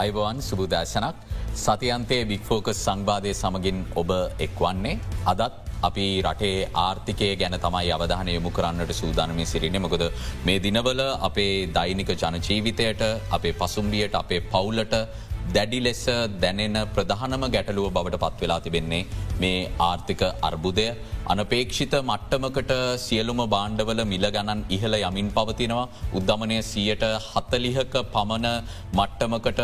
අයිබවන් සුබදර්ශනක් සතියන්තයේ වික්‍ෆෝකස් සංවාධය සමගින් ඔබ එක්වන්නේ. අදත් අපි රටේ ආර්ථිකය ගැන තමයි අවධානය යොමු කරන්නට සූදානමි සිරින මොකද මේ දිනවල අපේ දෛනික ජනජීවිතයට අපේ පසුම්බියට අපේ පවුලට දැඩි ලෙස දැනෙන ප්‍රධානම ගැටලුව බවට පත්වෙලා තිබෙන්නේ මේ ආර්ථික අර්බුදය. අනපේක්ෂිත මට්ටමකට සියලුම බාණ්ඩවල මිල ගණන් ඉහළ යමින් පවතිනවා. උද්ධමනය සියට හත්තලිහක පමණ මට්ටමකට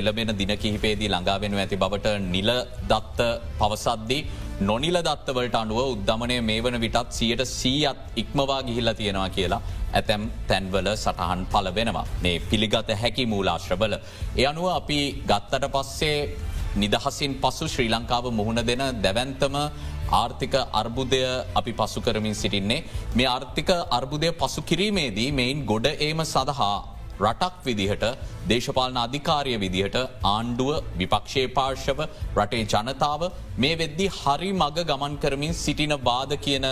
එලබෙන දින කිහිපේදී ළඟාවෙනු ඇති බවට නිල දත්ත පවසද්දී නොනිල දත්තවලට අනුව උද්ධමනය මේ වන විටත් සියට සීයත් ඉක්මවා ගිහිල්ල තියෙනවා කියලා ඇතැම් තැන්වල සටහන් පල වෙනවා. මේ පිළිගත හැකි මූලාශ්‍රබල. එ අනුව අපි ගත්තට පස්සේ නිදහසින් පසු ශ්‍රී ලංකාව මුහුණ දෙන දැවන්තම ආර්ථික අර්බුදය අපි පසු කරමින් සිටින්නේ. මේ ආර්ථික අර්බුදය පසු කිරීමේදී මෙයින් ගොඩ ඒම සඳහා රටක් විදිහට දේශපාලන අධිකාරය විදිහට ආණ්ඩුව විපක්ෂේ පාර්ශව රටේ ජනතාව මේ වෙද්දි හරි මග ගමන් කරමින් සිටින බාධ කියන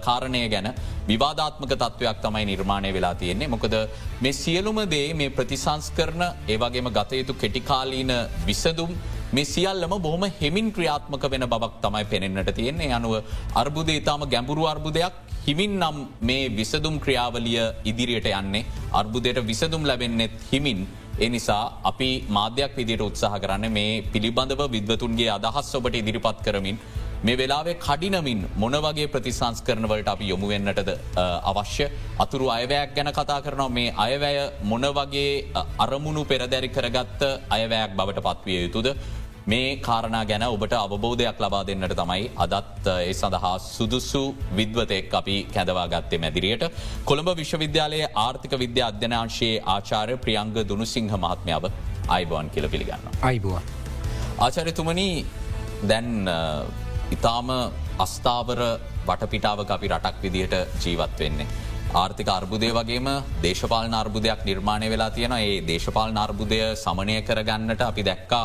කාරණය ගැන විවාධාත්මක තත්ත්වයක් තමයි නිර්මාණය වෙලා තියෙන්නේ. මොකද මේ සියලුම දේ මේ ප්‍රතිසංස් කරන ඒවගේම ගතයුතු කෙටිකාලීන විසදුම් මේ සියල්ලම බොහොම හෙමින් ක්‍රියාත්මක වෙන බවක් තමයි පෙනෙන්න්නට තියෙන්නේ. අනුව අර්බුදය ඉතාම ගැඹුරු අර්බුදයක් හිමින් නම් මේ විසදුම් ක්‍රියාවලිය ඉදිරියට යන්නේ. අර්බුදයට විසදුම් ලැබෙන්නෙත් හිමින්. එනිසා අපි මාධ්‍යයක් විදියට උත්සාහ කරන්න මේ පිළිබඳව විද්වතුන්ගේ අදහස් ඔබට ඉදිරිපත් කරමින් මේ වෙලාවේ කඩිනමින් මොන වගේ ප්‍රතිසංස් කරනවලට අපි යොමුවෙන්න්නටද අවශ්‍ය? අතුරු අයවැයක් ගැන කතා කරනවා. මේ අයවැය මොන වගේ අරමුණු පෙරදැරි කරගත්ත අයවැයක් බවට පත්විය යුතුද? මේ කාරණ ගැන ඔබට අවබෝධයක් ලබා දෙන්නට තමයි අදත් ඒ සඳහා සුදුස්සු විද්වතෙක් අපි කැඳවා ගත්තේ මැදිරියට. කොළඹ විශ්වවිද්‍යාලයේ ආර්ථික විද්‍යා අධ්‍යනාංශයේ ආචාරය ප්‍රියංග දුනුසිංහ මහත්මාව අයිබෝන් කියල පිළිගන්න. අයිබවා. ආචරිතුමනි දැන් ඉතාම අස්ථාවර වටපිටාවක අපි රටක් විදිහට ජීවත් වෙන්නේ. ආර්ථික අර්බුදය වගේම දේශපාල අර්බුදයක් නිර්මාණය වෙලා තියෙන ඒ දේශපාල අර්බුදය සමනය කරගන්නට අපි දැක්කා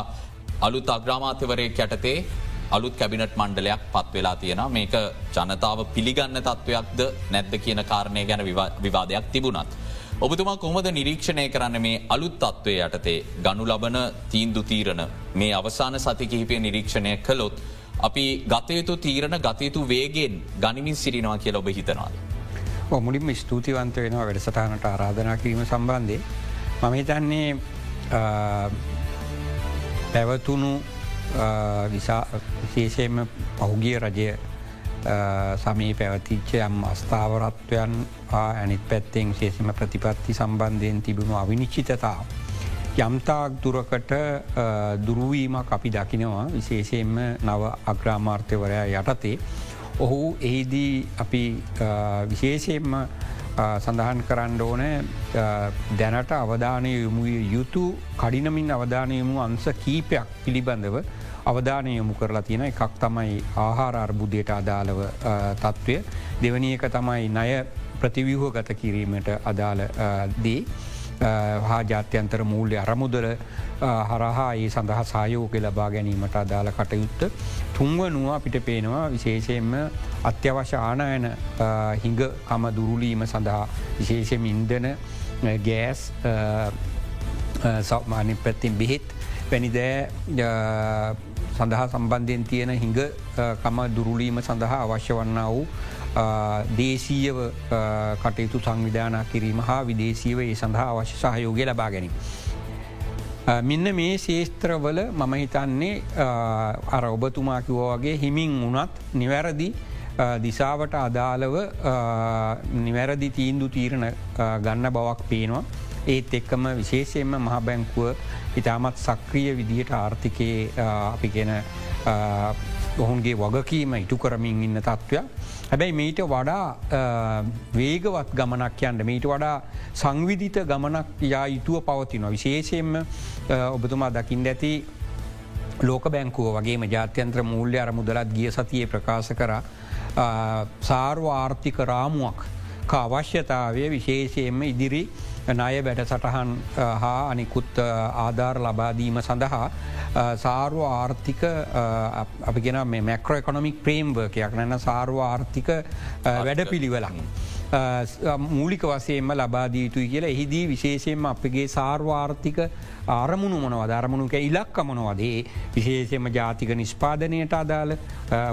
අලුත් අග්‍රාමාත්‍යවරය යටතේ අලුත් කැබිනට් මණ්ඩලයක් පත් වෙලා තියෙන මේක ජනතාව පිළිගන්න තත්ත්වයක්ද නැද්ද කියන කාරණය ගැන විවාදයක් තිබුණත්. ඔබතුමා කොහොමද නිරීක්ෂණය කරන්න මේ අලුත් තත්ත්වය යටතේ ගනු ලබන තීන්දු තීරණ මේ අවසාන සති කිහිපය නිරීක්ෂණය කළොත්. අපි ගතයුතු තීරණ ගතයුතු වේගෙන් ගනිමින් සිරිනවා කියල ඔබ හිතනවාද. මුලින්ම ස්තුතිවන්ත වෙනවා වැඩසටානට ආරාධනා කිරීම සම්බන්ධය. මම හිතන්නේ පැවතුුණු විශේෂයෙන්ම පහුගිය රජය සමී පැවතිච්ච යම් අස්ථාවරත්වයන් ඇනිත් පැත්තෙන් ශේෂම ප්‍රතිපත්ති සම්බන්ධයෙන් තිබුණු අවිනිශ්චිතතාව. යම්තාක් දුරකට දුරුවීමක් අපි දකිනවා විශේෂයෙන්ම නව අග්‍රාමාර්ථ්‍යවරයා යටතේ. ඔහු එහිදී අපි විශේෂයෙන්ම සඳහන් කරන්න ඕන දැනට අවධානය යොමු යුතු කඩිනමින් අවධානයමු අන්ස කීපයක් පිළිබඳව අවධානය යොමු කරලා තියෙන එකක් තමයි ආහාර අර්බුදයට අදාළව තත්ත්වය දෙවනි එක තමයි ණය ප්‍රතිවිහෝ ගත කිරීමට අදාළ දේ. හා ජාත්‍යන්තර මූල්‍ය අරමුදල හරහා ඒ සඳහා සායෝක ලබා ගැනීමට අදාළ කටයුත්ත. තුන්වනුව අපිට පේනවා විශේෂයෙන්ම අත්‍යවශ්‍ය ආනායන හිඟ කම දුරුලීම සඳහා විශේෂම ඉන්දන ගෑස් සෞමානි පැත්තින් බෙහෙත් පැනිදෑ සඳහා සම්බන්ධයෙන් තියෙන හිඟ කම දුරුලීම සඳහා අවශ්‍ය වන්න වූ දේශීයව කටයුතු සංවිධාන කිරීම හා විදේශීව ඒ සඳහා අවශ්‍ය සහයෝගය ලබා ගැනීම. මෙන්න මේ ශේස්ත්‍රවල මම හිතන්නේ අර ඔබතුමා කිවෝ වගේ හිමින් වනත් නිවැරදි දිසාවට අදාළව නිවැරදි තීන්දු තීරණ ගන්න බවක් පේනවා. ඒත් එක්කම විශේෂයෙන්ම මහ බැංකුව ඉතාමත් සක්‍රිය විදිහට ආර්ථිකයේ අපි ගෙන ඔහුන්ගේ වගකීම ඉටු කරමින් ඉන්න තත්ත්වයක්. හැබැයි මීට වඩා වේගවත් ගමනක් යන්න මීට වඩා සංවිධිත ගමනක් යා යුතුව පවතිනවා. විශේෂයෙන්ම ඔබතුමා දකිින් ඇති ලෝක බැංකුව වගේම ජාත්‍යන්ත්‍ර මූල්‍ය අර මුදලත් ගිය සතියේ ප්‍රකාශ කර සාර්ව ආර්ථික රාමුවක් අවශ්‍යතාවය විශේෂයෙන්ම ඉදිරි ණය වැඩ සටහන් හා අනිකුත් ආධාර ලබාදීම සඳහා සාර්ව ආර්ථික අපි ගෙන මේ මැක්‍ර එකොනොමික් ප්‍රේම්වර්කයක් නැන සාර්ව ආර්ථික වැඩ පිළිවෙලක්. මූලික වසයෙන්ම ලබාදීතුයි කියලා එහිදී විශේෂයෙන්ම අපගේ සාර්වාර්ථික අරමුණු මොනවද අරමුණුක ඉලක්ක මොනවදේ විශේෂයම ජාතික නිස්පාදනයට අදාළ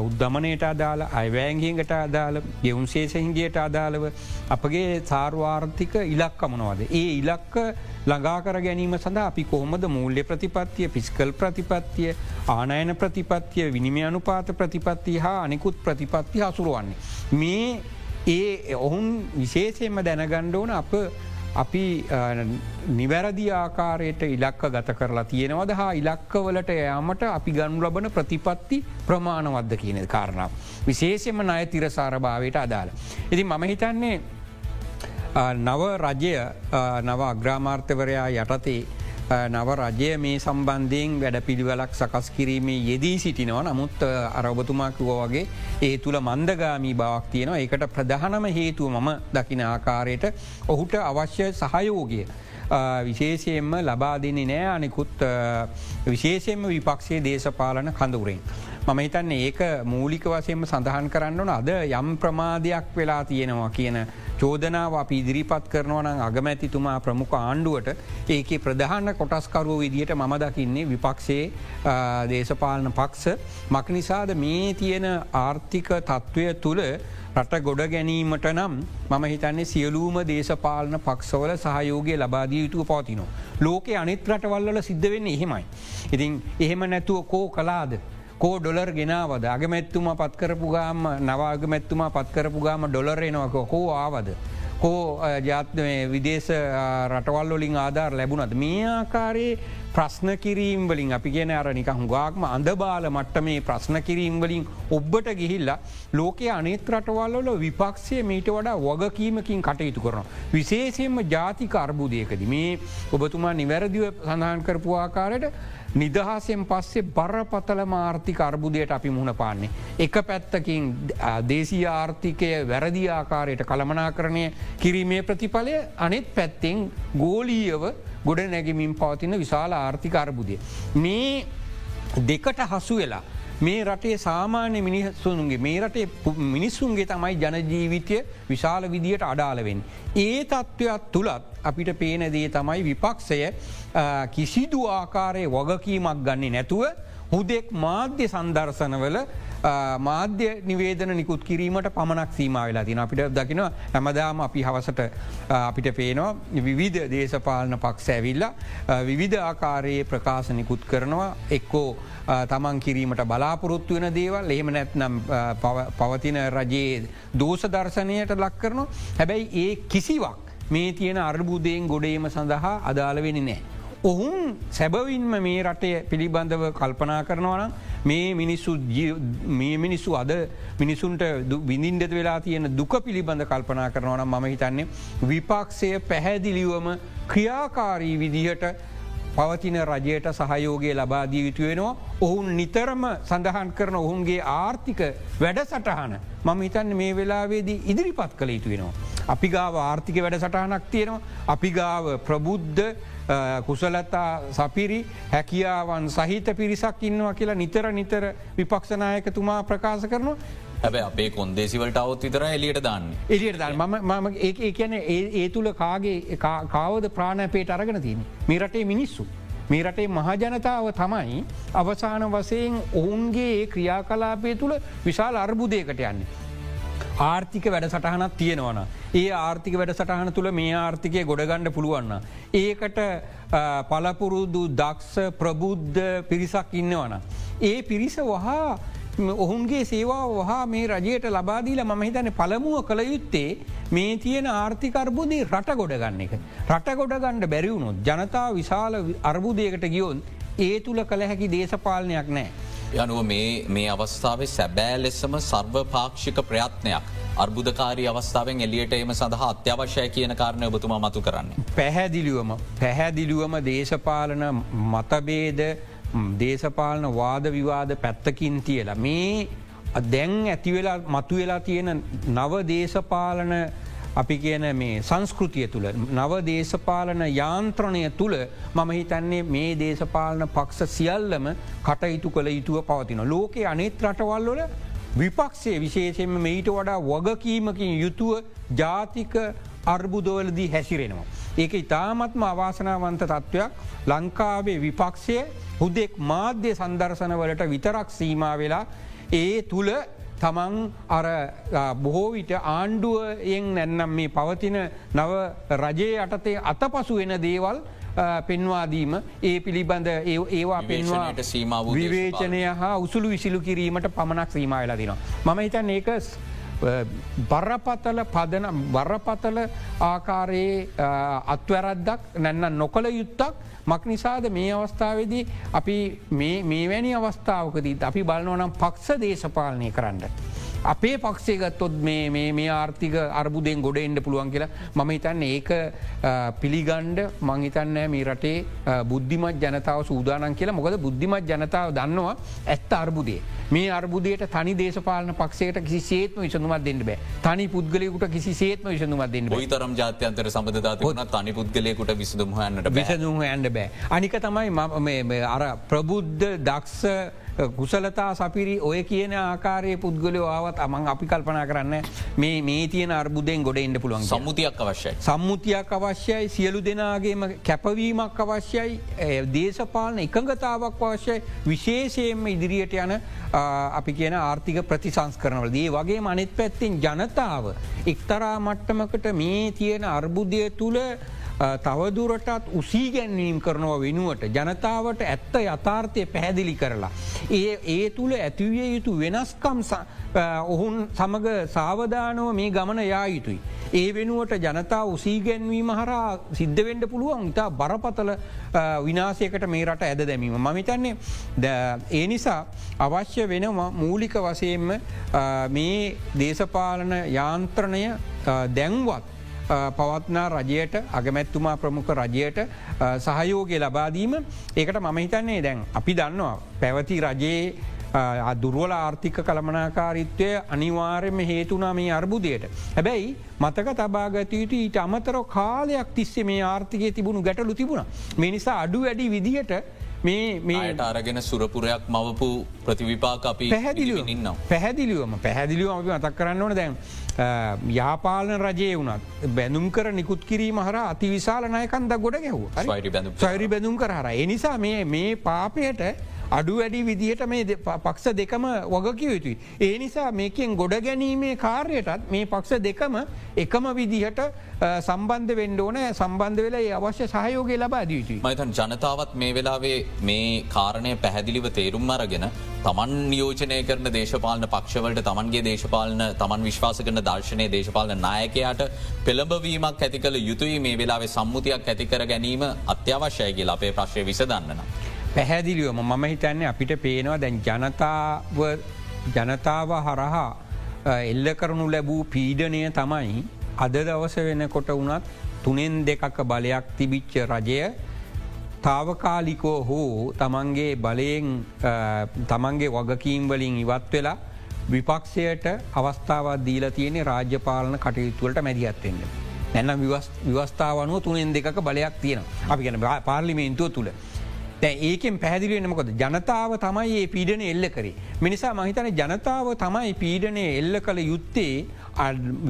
උද්ධමනයට අදාළ අයිවෑන්ගීකට අදාළ ගෙවුන් ශේෂහින්ගේට අදාළව අපගේ සාර්වාර්ථික ඉලක්ක මොනවද. ඒ ඉලක්ක ළඟාකර ගැනීම සඳහා අපි කොහොමද මූල්‍ය ප්‍රතිපත්තිය පිස්කල් ප්‍රතිපත්තිය ආනයන ප්‍රතිපත්තිය විනිමි අනුපාත ප්‍රතිපත්ති හා අනිකුත් ප්‍රතිපත්ති හසුරුවන්නේ. මේ ඒ ඔහුන් විශේෂයෙන්ම දැනගණ්ඩ ඕන අප අපි නිවැරදි ආකාරයට ඉලක්ක ගත කරලා තියෙනවද හා ඉලක්කවලට යාමට අපි ගනු ලබන ප්‍රතිපත්ති ප්‍රමාණවද්ද කියන කාරණාව. විශේෂෙම නය තිරසාර භාවයට අදාළ. ඉති මම හිතන්නේ නව රජය නව අග්‍රාමාර්ථවරයා යටතේ නව රජය මේ සම්බන්ධයෙන් වැඩ පිළිවෙලක් සකස් කිරීමේ යෙදී සිටිනවා නමුත් අරබතුමාකිවෝ වගේ ඒ තුළ මන්දගාමී බවක් තියෙනවා ඒකට ප්‍රධානම හේතුව මම දකින ආකාරයට ඔහුට අවශ්‍ය සහයෝගය. විශේෂයෙන්ම ලබා දෙන්නේ නෑ අනෙකුත් විශේෂයෙන්ම විපක්ෂයේ දේශපාලන කඳුරෙන්. මම හිතන්නේ ඒක මූලික වසයෙන්ම සඳහන් කරන්න ඕන අද යම් ප්‍රමාදයක් වෙලා තියෙනවා කියන චෝදනාව අපි ඉදිරිපත් කරනවන අගමැතිතුමා ප්‍රමුඛ ආණ්ඩුවට ඒකේ ප්‍රධාන කොටස්කරුව විදිහට මම දකින්නේ විපක්ෂයේ දේශපාලන පක්ෂ මක්නිසාද මේ තියෙන ආර්ථික තත්ත්වය තුළ රට ගොඩ ගැනීමට නම් මම හිතන්නේ සියලූම දේශපාලන පක්ෂවල සහයෝගය ලබාදිය යුතුව පවතිනවා. ලෝකෙ අනිත් රටවල්ල සිද්ධ වෙන්න එහෙමයි. ඉතින් එහෙම නැතුව කෝ කලාද. කෝ ඩොලර් ගෙනාවද අගමැත්තුම පත්කරපු ගාම නවාගමැත්තුමා පත්කරපු ගාම ඩොලරෙනවක හෝ ආවද. හෝ ජාත්ම විදේශ රටවල්ලොලින් ආධාර ලැබුණත් මේ ආකාරයේ ප්‍රශ්න කිරීම් වලින් අපි ගෙන අර නික හුගාක්ම අඳබාල මට්ට මේ ප්‍රශ්න කිරීම් වලින් ඔබ්බට ගිහිල්ලා ලෝකයේ අනිත් රටවල්ල විපක්ෂය මීට වඩා වගකීමකින් කටයුතු කරනවා. විශේෂයෙන්ම ජාතික අර්බුදයකද මේ ඔබතුමා නිවැරදිව සඳහන් කරපු ආකාරයට නිදහසෙන් පස්සේ බරපතල මාර්ථික අර්බුදයට අපි මුණ පාන්නේ. එක පැත්තකින් දේශී ආර්ථිකය වැරදි ආකාරයට කළමනා කරණය කිරීමේ ප්‍රතිඵලය අනෙත් පැත්තෙන් ගෝලීයව ගොඩ නැගමින් පවතින විශාල ආර්ථික අර්බුදය. මේ දෙකට හසු වෙලා මේ රටේ සාමාන්‍ය මිනිස්සුන්ගේ මේ රටේ මිනිස්සුන්ගේ තමයි ජනජීවිතය විශාල විදියට අඩාලවෙන්. ඒ තත්ත්වයක් තුළත් අපිට පේන දේ තමයි විපක්ෂය කිසිදු ආකාරය වගකීමක් ගන්නේ නැතුව හුදෙක් මාධ්‍ය සන්දර්ශනවල මාධ්‍ය නිවේදන නිකුත් කිරීමට පමණක් සීම වෙලා තින අපිට දකින හැමදාම අපි හවසට අපිට පේනවා විවිධ දේශපාලන පක්ෂ ඇවිල්ල විවිධ ආකාරයේ ප්‍රකාශ නිකුත් කරනවා. එක්කෝ තමන් කිරීමට බලාපොරොත්තු වෙන දේවල් එහෙම නැත්නම් පවතින රජයේ දෝෂ දර්ශනයට ලක් කරනවා. හැබැයි ඒ කිසිවක් මේ තියෙන අර්බුදයෙන් ගොඩේම සඳහා අදාළවෙනි නෑ. ඔහුන් සැබවින්ම මේ රටය පිළිබඳව කල්පනා කරනවනම් මේ මිනිස්සු මේ මිනිස්සු අද මිනිසුන්ට විඳින්ඩට වෙලා තියෙන දුක පිළිබඳ කල්පනා කරනවනම් මම හිතන්නේ විපක්ෂය පැහැදිලිවම ක්‍රියාකාරී විදිහට පවතින රජයට සහයෝගය ලබාදී යුතු වෙනවා. ඔවුන් නිතරම සඳහන් කරන ඔහුන්ගේ ආර්ථික වැඩ සටහන මම හිතන්න මේ වෙලාවේදී ඉදිරිපත් කළ යුතු වෙනවා. අපි ගාව ආර්ථික වැඩ සටහනක් තියෙනවා. අපි ගාව ප්‍රබුද්ධ කුසලතා සපිරි හැකියාවන් සහිත පිරිසක් ඉන්නවා කියලා නිතර නිතර විපක්ෂනායකතුමා ප්‍රකාශ කරනවා. හැබ අපේ කොන්දේසිවලට අවුත් විතර එලියට දාන්න එලියට දන්න ම ඒ කියන ඒ තුළ කාගේ කාවද ප්‍රාණපේට අරගෙන තියන මේ රටේ මිනිස්සු. මේ රටේ මහජනතාව තමයි අවසාන වසයෙන් ඔවුන්ගේ ඒ ක්‍රියා කලාපය තුළ විශාල අර්බුදයකට යන්නේ. ආර්ථික වැඩ සටහනක් තියෙනවන. ඒ ආර්ථික වැඩ සටහන තුළ මේ ආර්ථිකය ගොඩගණ්ඩ පුළුවන්න. ඒකට පලපුරුදු දක්ෂ ප්‍රබුද්ධ පිරිසක් ඉන්නවන. ඒ පිරිස වහා ඔහුන්ගේ සේවා වහා මේ රජයට ලබාදීල මම හිතන පළමුුව කළ යුත්තේ මේ තියෙන ආර්ථිකර්බුදී රට ගොඩගන්න එක. රට ගොඩගණ්ඩ බැරිවුණුත් ජනතාව විශාල අර්බුදයකට ගියොන් ඒ තුළ කළ හැකි දේශපාලනයක් නෑ. යනුව මේ අවස්ථාවේ සැබෑ ලෙසම සර්ව පාක්ෂික ප්‍රයත්නයක්. අර්බුදකාරී අවස්ථාවෙන් එලියට එම සඳහා අත්‍යවශ්‍යය කියන කාරණය ඔබතුමා මතු කරන්න. පැහැදිලිුවම පැහැදිලිුවම දේශපාලන මතබේද දේශපාලන වාද විවාද පැත්තකින් තියලා මේ දැන් ඇතිවෙලා මතුවෙලා තියෙන නව දේශපාලන අපි කියන මේ සංස්කෘතිය තුළ නව දේශපාලන යාන්ත්‍රණය තුළ මම හිතන්නේ මේ දේශපාලන පක්ෂ සියල්ලම කටයුතු කළ යුතුව පවතින. ලෝකයේ අනෙත් රටවල්ලොල විපක්ෂේ විශේෂෙන්ම මෙයිට වඩා වගකීමකින් යුතුව ජාතික අර්බුදවලදී හැසිරෙනවා. ඒක ඉතාමත්ම අවාසනාවන්ත තත්ත්වයක් ලංකාවේ විපක්ෂය හුදෙක් මාධ්‍ය සන්දර්ශනවලට විතරක් සීම වෙලා ඒ තුළ තමන් අර බොහෝවිට ආණ්ඩුවයෙන් නැන්නම් මේ පවතින නව රජයේ අටතේ අතපසු වෙන දේවල් පෙන්වාදීම ඒ පිළිබඳ ඒවා පෙන්වාට සීම විවේචනය හා උසුළු විසිලු කිරීමට පමණක් සීම වෙලා දිනවා. මම හිතන් ඒක බරපතල පදන බරපතල ආකාරයේ අත්වැරද්දක් නැන්න නොකළ යුත්තක් මක් නිසාද මේ අවස්ථාවේදී අපි මේවැනි අවස්ථාවකදී අපි බලනවනම් පක්ෂ දේශපාලනය කරන්න. අපේ පක්ෂේ ගත්තොත් මේ ආර්ථික අර්බුදෙන් ගොඩ එන්ඩ පුළුවන් කියලා මම හිතන්න ඒක පිළිගණ්ඩ මංහිතන්න මේ රටේ බුද්ධිමත් ජනතාව සූදානන් කියලා. මොකද බුද්ධිමත් ජනතාව දන්නවා ඇත්ත අර්බුදේ. මේ අර්බුදයට තනි දේශපාලන පක්ෂයට කිසි සේත්ම විසඳුමත් දෙන්න බෑ. තනි පුද්ගලයකුට කිසි සේත්ම විසඳුමත් දෙන්න තරම් ජාත්‍යන්තර සබධතාතිවන තනි පුද්ගලයකුට විසඳුමහන්නට විසඳුම ඇන්න බෑ. අනික තමයි අර ප්‍රබුද්ධ දක්ෂ කුසලතා සපිරි ඔය කියන ආකාරය පුද්ගලයෝ ආවත් අමන් අපි කල්පනා කරන්න මේ මේ තියන අර්බුදෙන් ගොඩ එන්න පුළුවන් සම්මුතියක් අවශ්‍යයි. සම්මුතියක් අවශ්‍යයි සියලු දෙනාගේම කැපවීමක් අවශ්‍යයි දේශපාලන එකඟතාවක් අවශ්‍යයි විශේෂයෙන්ම ඉදිරියට යන අපි කියන ආර්ථික ප්‍රතිසංස්කරනවල දී වගේ මනෙත් පැත්තිෙන් ජනතාව එක්තරා මට්ටමකට මේ තියෙන අර්බුදය තුළ තවදුරටත් උසීගැන්වීම් කරනවා වෙනුවට ජනතාවට ඇත්ත යථාර්ථය පැහැදිලි කරලා. ඒ ඒ තුළ ඇතිවිය යුතු වෙනස්කම් ඔහුන් සමඟ සාවධානව මේ ගමන යා යුතුයි. ඒ වෙනුවට ජනතා උසීගැන්වීම හරා සිද්ධවෙන්ඩ පුළුවන් ඉතා බරපතල විනාසයකට මේ රට ඇද දැමීම. මමිතන්නේ ඒ නිසා අවශ්‍ය වෙනවා මූලික වසයෙන්ම මේ දේශපාලන යාන්ත්‍රණය දැන්වත් පවත්නා රජයට අගමැත්තුමා ප්‍රමුඛ රජයට සහයෝගය ලබාදීම ඒකට මම හිතන්නේ දැන් අපි දන්නවා පැවති රජයේ දුර්වල ආර්ථික කළමනාකාරිත්වය අනිවාර්යම හේතුනා මේ අර්බුදයට. හැබැයි මතක තබාගතයුතු ඊට අමතර කාලයක් තිස්සේ මේ ආර්ථිකය තිබුණු ගැටලු තිබුණ. මේ නිසා අඩු වැඩි විදිහට මේට අරගෙන සුරපුරයක් මවපු ප්‍රතිවිපාක අපි පැහැදිලිව ඉන්න පැහැදිලිවම පැහැදිලිව අපි මතක් කරන්න ඕන දැන් යාපාලන රජය වුණත් බැඳුම් කර නිකුත් කිරීම හර අතිවිශාල නයකන්ද ගොඩ ගැහූ සෛරි බැඳුම් කරහර එනිසා මේ මේ පාපයට අඩු වැඩි විදිහට මේ පක්ෂ දෙකම වගකිව යුතුයි. ඒ නිසා මේකෙන් ගොඩ ගැනීමේ කාර්යයටත් මේ පක්ෂ දෙකම එකම විදිහට සම්බන්ධ වෙන්ඩෝන සම්බන්ධ වෙලා ඒ අවශ්‍ය සහයෝගය ලබා දීතුයි. මතන් ජනතාවත් මේ වෙලාවේ මේ කාරණය පැහැදිලිව තේරුම් අරගෙන තමන් නියෝජනය කරන දේශපාලන පක්ෂවලට තමන්ගේ දේශපාලන තමන් විශ්වාස කරන දර්ශනය දේශපාලන නායකයාට පෙළඹවීමක් ඇති කළ යුතුයි මේ වෙලාවේ සම්මුතියක් ඇතිකර ගැනීම අත්‍යවශ්‍යයගේ අපේ ප්‍රශ්ය විසදන්නන. පැහැදිලිවම මම හිතන්නේ අපිට පේනවා දැන් ජනතාව ජනතාව හරහා එල්ල කරනු ලැබූ පීඩනය තමයි අද දවස වෙනකොට වනත් තුනෙන් දෙකක බලයක් තිබිච්ච රජය තාවකාලිකෝ හෝ තමන්ගේ බලයෙන් තමන්ගේ වගකීම් වලින් ඉවත් වෙලා විපක්ෂයට අවස්ථාවත් දීල තියෙන රාජ්‍යපාලන කටයුතුවලට මැදිහත්වෙන්න. නැන්න විවස්ථාවනුව තුනෙන් දෙක බලයක් තියෙන අපි ගැන පාර්ලිමේන්තුව තුළ. දැ ඒකෙන් පැදිලිවෙනමකොද ජනතාව තමයි ඒ පීඩන එල්ල කරේ. මිනිසා මහිතන ජනතාව තමයි පීඩනය එල්ල කළ යුත්තේ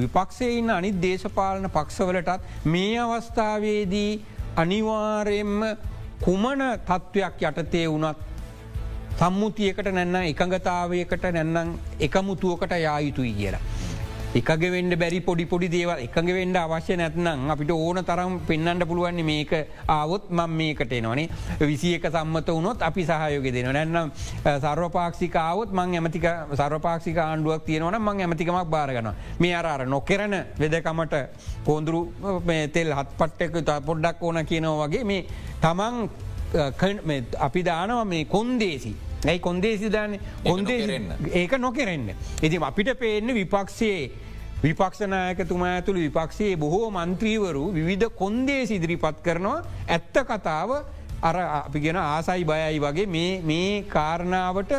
විපක්ෂයඉන්න අනිත් දේශපාලන පක්ෂවලටත් මේ අවස්ථාවේදී අනිවාරයෙන්ම කුමන තත්ත්වයක් යටතේ වනත් සම්මුතියකට නැන්න එකඟතාවයකට නැන්නම් එකමුතුවකට යායුතුයි කියලා. එකග වෙන්ඩ බැරි පොඩි පොඩි දේවල්. එකඟ වෙන්ඩ අවශ්‍ය නැත්නම් අපිට ඕන තරම් පෙන්න්නට පුළුවන්නේ මේක ආවොත් මං මේකට එනවනේ විසි එක සම්මත වුණොත් අපි සහයෝග දෙන නැන්නම් සර්වපාක්ෂිකාවත් මං ඇමතික සර්වපාක්ෂික ආණ්ඩුවක් තියෙනවන මං ඇමතිකමක් බාරගන මේ අරර නොකරන වෙදකමට පෝන්දුරු තෙල් හත් පට්ටක පොඩ්ඩක් ඕන කියනව වගේ මේ තමන් අපි දානවා මේ කොන්දේසි. ඇයි කොන්දේසි දාන්න? කොන්දේ ඒක නොකරෙන්න. ඉති අපිට පේන්න විපක්ෂයේ විපක්ෂනායකතුමා ඇතුළ විපක්ෂයේ බොහෝ මන්ත්‍රීවරු විවිධ කොන්දේ සිදිරිපත් කරනවා ඇත්ත කතාව අර අපි ගෙන ආසයි බයයි වගේ මේ කාරණාවට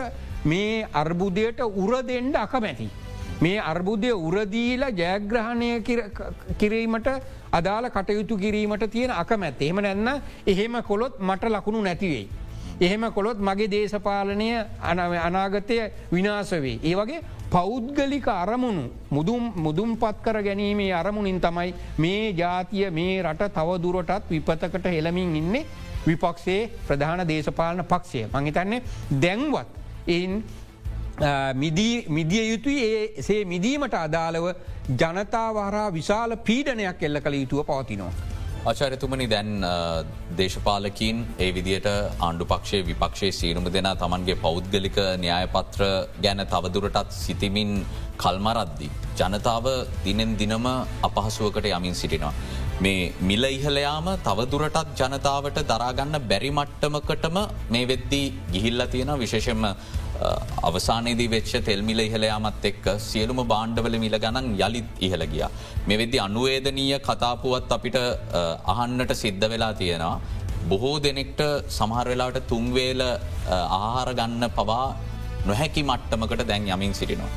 මේ අර්බුදයට උර දෙෙන්ඩ අකමැති. මේ අර්බුදය උරදීලා ජයග්‍රහණය කිරීමට අදාළ කටයුතු කිරීමට තියෙන අකමැත් එහෙම නැන්න එහෙම කොළොත් මට ලකුණු නැතිවෙයි. එහෙම කොළොත් මගේ දේශපාලනය අනාගතය විනාසවේ. ඒ වගේ පෞද්ගලික අරමුණු මුදුම් මුදුම් පත් කර ගැනීමේ අරමුණින් තමයි මේ ජාතිය මේ රට තවදුරටත් විපතකට හෙළමින් ඉන්නේ විපක්ෂයේ ප්‍රධාන දේශපාලන පක්ෂය. මංහිතන්නේ දැන්වත් එන් මිදිය යුතුයි ඒ මිදීමට අදාළව ජනතාවහරා විශාල පීඩනයක් එල්ල කළ යුතුව පවතිනවා. ආචාරතුමනි දැන් දේශපාලකින් ඒ විදියට ආණ්ඩු පක්ෂේ විපක්ෂේ සීනුම දෙනා තමන්ගේ පෞද්ගලික න්‍යායපත්‍ර ගැන තවදුරටත් සිතිමින් කල්මරද්දි. ජනතාව දිනෙන් දිනම අපහසුවකට යමින් සිටිනවා. මේ මිල ඉහලයාම තවදුරටත් ජනතාවට දරාගන්න බැරි මට්ටමකටම මේ වෙද්දී ගිහිල්ල තියෙන විශේෂෙන්ම අවසානයේදී වෙච්ච තෙල්මිල ඉහලයාමත් එක්ක සියලුම බාණ්ඩවල මිල ගණන් යළිත් ඉහළ ගිය. මේ වෙද්දි අනුවේදනීය කතාපුවත් අපිට අහන්නට සිද්ධ වෙලා තියෙනවා. බොහෝ දෙනෙක්ට සමහර වෙලාට තුන්වේල ආහාර ගන්න පවා නොහැකි මට්ටමකට දැන් යමින් සිටිනවා.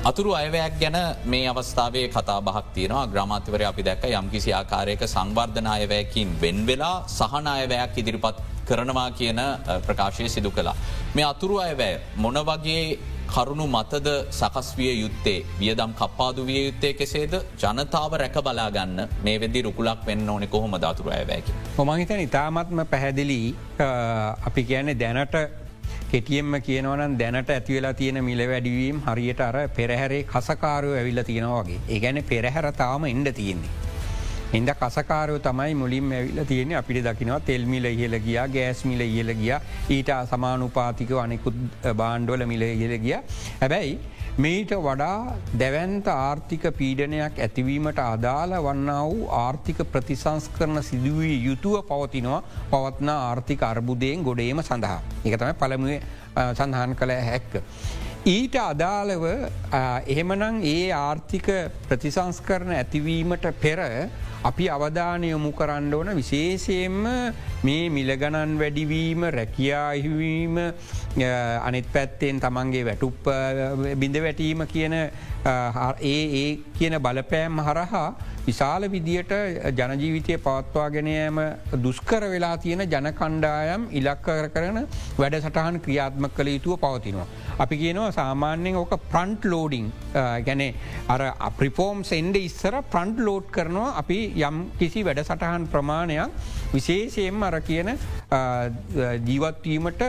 අතුරු අයවැයක් ගැන මේ අවස්ථාවේ කතා බහක් තියෙනවා ග්‍රමාතිවර අපි දැක්ක යම්කිසි ආකාරයක සංවර්ධන අයවැයකින් වෙන් වෙලා සහන අයවැයක් ඉදිරිපත් කරනවා කියන ප්‍රකාශය සිදු කලා. මේ අතුරු අයවැය මොන වගේ කරුණු මතද සකස් විය යුත්තේ වියදම් කප්පාදු විය යුත්තේ කෙසේද ජනතාව රැක බලාගන්න මේ වෙදි රුකුලක් වෙන්න ඕනෙ කොහොම දතුර ඇවැකි. හොමහිතන ඉතාමත්ම පැහැදිලි අපි කියන්නේ දැනට කෙටියෙන්ම කියනවනම් දැනට ඇතිවෙලා තියෙන මිල වැඩිවීම් හරියට අර පෙරහැරේ කසකාරය ඇවිල්ල තියෙනවාගේ ඒ ගැන පෙරහැර තාම එන්ඩ තියෙන්නේ. එද කසකාරය තමයි මුලින් ඇවිල තියෙන අපිට දකිනවා තෙල්මිල ඉහල ගියා ගෑස්මිල ඉහල ගිය ඊට සමානුපාතික අනෙකුත් බාණ්ඩොල මිල ඉහල ගිය හැබැයි මේට වඩා දැවන්ත ආර්ථික පීඩනයක් ඇතිවීමට අදාළ වන්නා වූ ආර්ථික ප්‍රතිසංස් කරන සිදුවී යුතුව පවතිනවා පවත්න ආර්ථික අර්බුදයෙන් ගොඩේම සඳහා. එක තමයි පළමුුවේ සඳහන් කළ හැක්ක. ඊට අදාළව එහෙමනං ඒ ආර්ථික ප්‍රතිසංස්කරන ඇතිවීමට පෙර අපි අවධානය යොමු කරන්න ඕන විශේෂයෙන්ම මේ මිලගණන් වැඩිවීම රැකියාහිවීම අනිත් පැත්තෙන් තමන්ගේ වැටුප් බිඳ වැටීම කියන ඒ ඒ කියන බලපෑම් හරහා විශාල විදියට ජනජීවිතය පවත්වාගෙනයම දුස්කර වෙලා තියෙන ජනකණ්ඩායම් ඉලක්කර කරන වැඩ සටහන් ක්‍රියාත්ම කළ යුතුව පවතිනවා. අපි කියනවා සාමාන්‍යයෙන් ඕක ප්‍රන්ට් ලෝඩිං ගැන අර අප්‍රිෆෝර්ම් සෙන්ඩ ඉස්සර ප්‍රන්ට් ලෝඩ් කරනවා අපි යම් කිසි වැඩ සටහන් ප්‍රමාණයක් විශේෂයෙන්ම අර කියන ජීවත්වීමට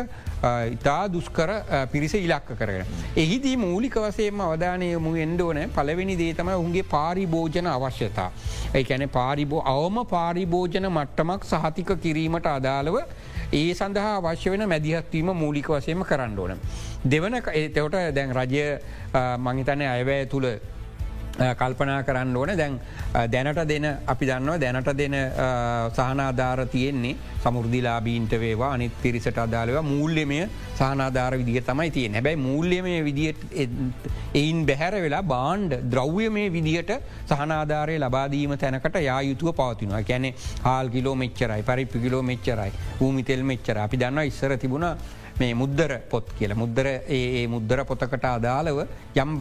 ඉතා දුස්කර පිරිස ඉලක්ක කරන. එහිදී මූලික වසේම අවධානය මු එන්ඩෝන පලවෙනි දේතම උන්ගේ පාරිභෝජන අවශ්‍යතා. ඒැන පාරිබෝ අවම පාරිභෝජන මට්ටමක් සහතික කිරීමට අදාළව ඒ සඳහා අවශ්‍ය වෙන මැදිහත්වීම මූලික වසයම කරන්න ඕන. දෙවන එතවට දැන් රජය මංහිතනය අයවැය තුළ කල්පනා කරන්න ඕන. දැන් දැනට දෙන අපි දන්නවා දැනට දෙන සහනාධාර තියෙන්නේ සමුෘදිලාබීන්ට වේවා අනිත් පිරිසට අදාලව මූල්‍යමය සහනාධාර විදිිය තමයි තියෙන හැබැයි මූල්‍යමය විදිට එයින් බැහැර වෙලා බාන්්ඩ ද්‍රව්‍ය මේ විදිහට සහනාධාරය ලබාදීම තැනකට යායුතුව පවතිනවා. කැනෙ හාල් කිලෝ මෙච්චරයි පරිපි කිලෝ මෙච්චරයි භූමිතෙල් මෙච්චර අපි දන්න ඉස්සර තිබුණ මේ මුද්දර පොත් කියල මුද්දර ඒ මුද්දර පොතකට අදාළව යම්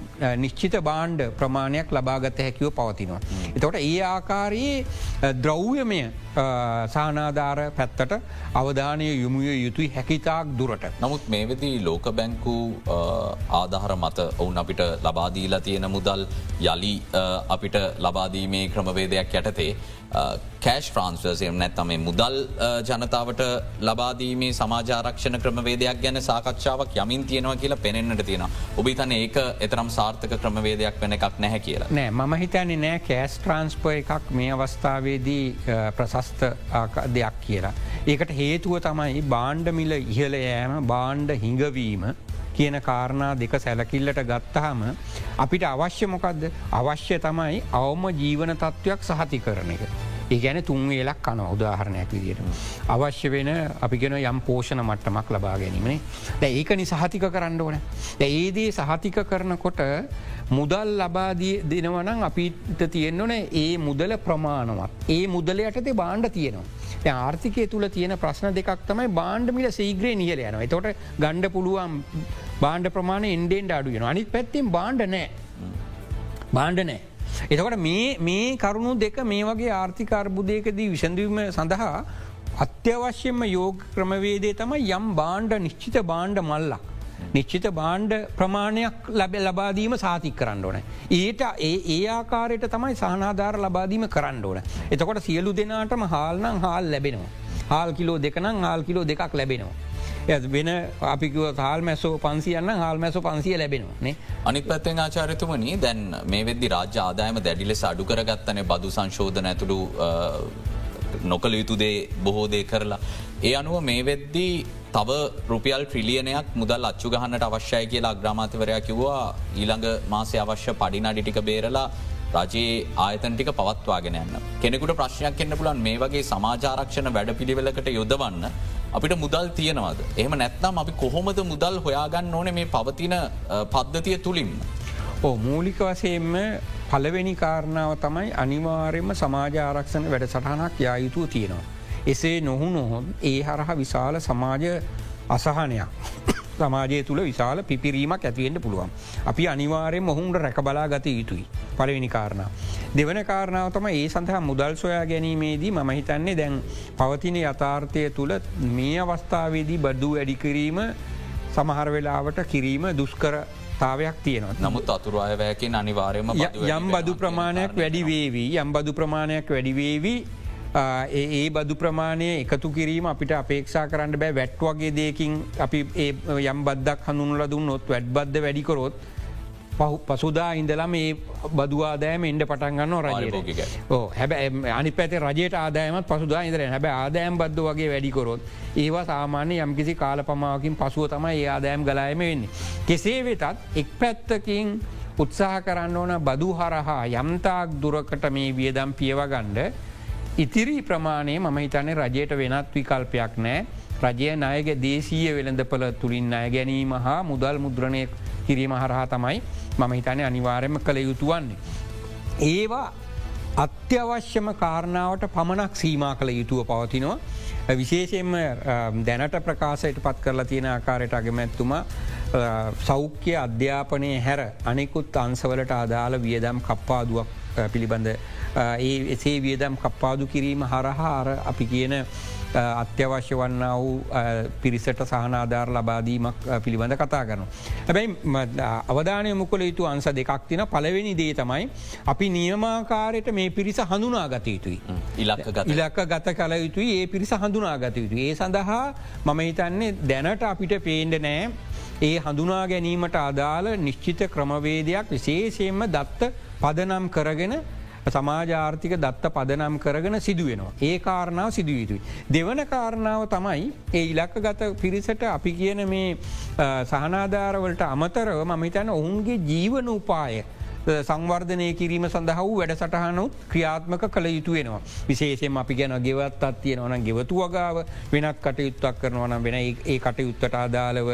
නිශ්චිත බාණ්ඩ ප්‍රමාණයක් ලබාගත හැකිව පවතිනවා. එතොට ඒ ආකාරයේ ද්‍රව්‍යමය සානාධාර පැත්තට අවධානය යොමුය යුතුයි හැකිතාක් දුරට. නමුත් මේ වෙදී ලෝක බැංකු ආධහර මත ඔවුන් අපිට ලබාදීලා තියෙන මුදල් යළි අපිට ලබාදීමේ ක්‍රමවේදයක් යටතේ කෑශ් ට්‍රන්ස්වර්සයම් නැත්තම මුදල් ජනතාවට ලබාදීමේ සමාජාරක්ෂණ ක්‍රමවේදයක් ගැන සාකච්ඡාවක් යමින් තියෙනවා කියලා පෙනෙන්න්නට තියෙන. ඔබි තන ඒක එතරම් සාර්ථක ක්‍රමවේදයක් වෙන එකක් නැහැ කියලා. නෑ මම හිතන්නේ නෑ කෑස් ට්‍රන්ස්ප එකක් මේ අවස්ථාවේදී ප්‍රසස්ත දෙයක් කියලා. ඒකට හේතුව තමයි බාණ්ඩමිල ඉහල යෑම බාණ්ඩ හිඟවීම කියන කාරණා දෙක සැලකිල්ලට ගත්තහම අපිට අවශ්‍ය මොකක්ද අවශ්‍ය තමයි අවම ජීවන තත්ත්වයක් සහති කරන එක. ඒ ගැන තුන්වේලක් කන උදාහරණයක් විදියට. අවශ්‍ය වෙන අපිගෙන යම් පෝෂණ මට්ටමක් ලබා ගැනීමේ දැ ඒකනි සහතික කරන්න ඕන. ඒදී සහතික කරනකොට මුදල් ලබාදී දෙනවනම් අපිට තියෙන්න්නන ඒ මුදල ප්‍රමාණවත්. ඒ මුදලයටතේ බාණ්ඩ තියෙනවා. ආර්ථිකය තුළ තියෙන ප්‍රශ්න දෙකක් තමයි බාණ්ඩමිල සීග්‍රේ නිහල යන තොට ගණ්ඩ පුළුවන් බාණ්ඩ ප්‍රමාණ ඉන්ඩෙන්ඩ අඩුගෙන අනිත් පැත්තිෙන් බාණ්ඩ නෑ බාණ්ඩ නෑ. එතකට මේ කරුණු දෙක මේ වගේ ආර්ථිකාර්බුදයකදී විසඳවීම සඳහා අත්‍යවශ්‍යම යෝග ක්‍රමවේදේ තම යම් බාණ්ඩ නිශ්චිත බාණ්ඩ මල්ලක්. නිශ්චිත බාණ්ඩ ප්‍රමාණයක් ලැබ ලබාදීම සාතික් කරන්න ඕන. ඒට ඒ ඒ ආකාරයට තමයි සහනාධාර ලබාදීම කරන්න ඕන. එතකොට සියලු දෙනාටම හාල්නම් හාල් ලැබෙනවා. හාල් කිලෝ දෙකනම් හාල් කිලෝ දෙකක් ලැබෙනවා. වෙන අපිකුව හල් මැසෝ පන්සියන්න හල් මැසෝ පන්සිය ලැබෙනවා අනිත් පැත්තෙන් ආචාරතුමනී දැන් මේ වෙද්දි රාජ්‍ය ආදායම දැඩිලෙස අඩු කරගත්තනේ බදු සංශෝධන ඇතුළු නොකළ යුතුදේ බොහෝදේ කරලා. ඒ අනුව මේ වෙද්දී තව රුපියල් ට්‍රිලියනයක් මුදල් අච්චු ගහන්නට අවශ්‍යය කියලා අග්‍රාමාතිවරයා කිව්වා ඊළඟ මාසය අවශ්‍ය පඩිනාඩිටික බේරලා රජයේ ආයතන ටික පවත්වාගෙන යන්න. කෙනෙකුට ප්‍රශ්නයක් එන්න පුලන් මේ වගේ සමාජාරක්ෂණ වැඩ පිළිවෙලකට යොදවන්න අපිට මුදල් තියෙනවද. එහම නැත්නම් අපි කොහොමද මුදල් හොයාගන්න ඕන මේ පවතින පද්ධතිය තුළින්. ඕ මූලික වසයෙන්ම පලවෙනි කාරණාව තමයි අනිවාර්යම සමාජ ආරක්ෂණ වැඩ සටහනක් යායුතුව තියෙනවා. එසේ නොහු නොහොත් ඒ හරහා විශාල සමාජ අසහනයක්. සමාජය තුළ විශාල පිපිරීමක් ඇතිවෙන්ට පුළුවන්. අපි අනිවාරයෙන් මොහුන්ට රැකබලා ගත යුතුයි. පලවෙනි කාරණ. දෙවන කාරණාවතම ඒ සඳහා මුදල් සොයා ගැනීමේදී මම හිතන්නේ දැන් පවතින යථාර්ථය තුළ මේ අවස්ථාවේදී බඩ්ඩු වැඩිකිරීම සමහර වෙලාවට කිරීම දුස්කර තාවයක් තියෙනවා. නමුත් අතුරායවැයකින් අනිවාරයම යම් බදු ප්‍රමාණයක් වැඩිවේවී යම් බදු ප්‍රමාණයක් වැඩිවේවී ඒ බදු ප්‍රමාණය එකතු කිරීම අපිට අපේක්ෂා කරන්න බෑ. වැට් වගේ දෙයකින් අපි යම් බද්දක් හඳුනල දුන්නොත් වැඩ් බද්ධ වැඩිකරොත් පසුදා ඉඳලම ඒ බදවාදෑම එන්ඩ පටන්ගන්න රජයට. හැබ අනි පැත රජයට ආදායමත් පසුදා ඉදර හැබ ආදායම් බද්ධ වගේ වැඩිකොරොත් ඒවා සාමාන්‍ය යම්කිසි කාල පමාවකින් පසුව තමයි ඒ ආදායම් ගලායම වෙන්නේ. කෙසේ වෙතත් එක් පැත්තකින් උත්සාහ කරන්න ඕන බදු හරහා යම්තාක් දුරකට මේ වියදම් පියවගණ්ඩ ඉතිරි ප්‍රමාණය මම හිතන්නේ රජයට වෙනත් විකල්පයක් නෑ. රජය නායක දේශීය වෙළඳපල තුළින් අය ගැනීම හා මුදල් මුද්‍රණය කිරීම හරහා තමයි මම හිතන අනිවාරයම කළ යුතුවන්නේ. ඒවා අත්‍යවශ්‍යම කාරණාවට පමණක් සීමා කළ යුතුව පවතිනවා. විශේෂයෙන්ම දැනට ප්‍රකාශයට පත් කරලා තියෙන ආකාරයට අගමැත්තුම සෞඛ්‍ය අධ්‍යාපනය හැර අනෙකුත් අන්සවලට අදාළ වියදම් කප්පාදුවක් පිළිබඳ ඒ එසේ වියදම් කප්පාදු කිරීම හරහා අර අපි කියන අත්‍යවශ්‍ය වන්න වූ පිරිසට සහනාධාර ලබාදීමක් පිළිබඳ කතා කරන. හැබැයි අවධානය මුකල යුතු අන්ස දෙකක් තින පලවෙනි දේ තමයි අපි නියමාකාරයට මේ පිරිස හඳුනා ගත යුතුයි. ඉලක්ක ගත කල යුතුයි ඒ පිරිස හඳුනා ගත යුතු. ඒ සඳහා මම හිතන්නේ දැනට අපිට පේන්ඩ නෑ ඒ හඳුනා ගැනීමට අදාළ නිශ්චිත ක්‍රමවේදයක් විශේෂයෙන්ම දත්ත පදනම් කරගෙන සමාජාර්ථික දත්ත පදනම් කරගෙන සිදුවෙනවා. ඒ කාරණාව සිදුවීතුයි. දෙවන කාරණාව තමයි ඒ ඉලක්ක ගත පිරිසට අපි කියන මේ සහනාධාරවලට අමතරව මහිතන ඔවුන්ගේ ජීවන උපාය සංවර්ධනය කිරීම සඳහ වූ වැඩ සටහනුත් ක්‍රියාත්මක කළ යුතු වෙනවා. විශේෂයෙන් අපි ගැන ගෙවත් අත්තිය නොන ගෙවතු වගාව වෙනත් කටයුත්තක් කරනවනම් වෙන ඒ කටයුත්තට අදාළව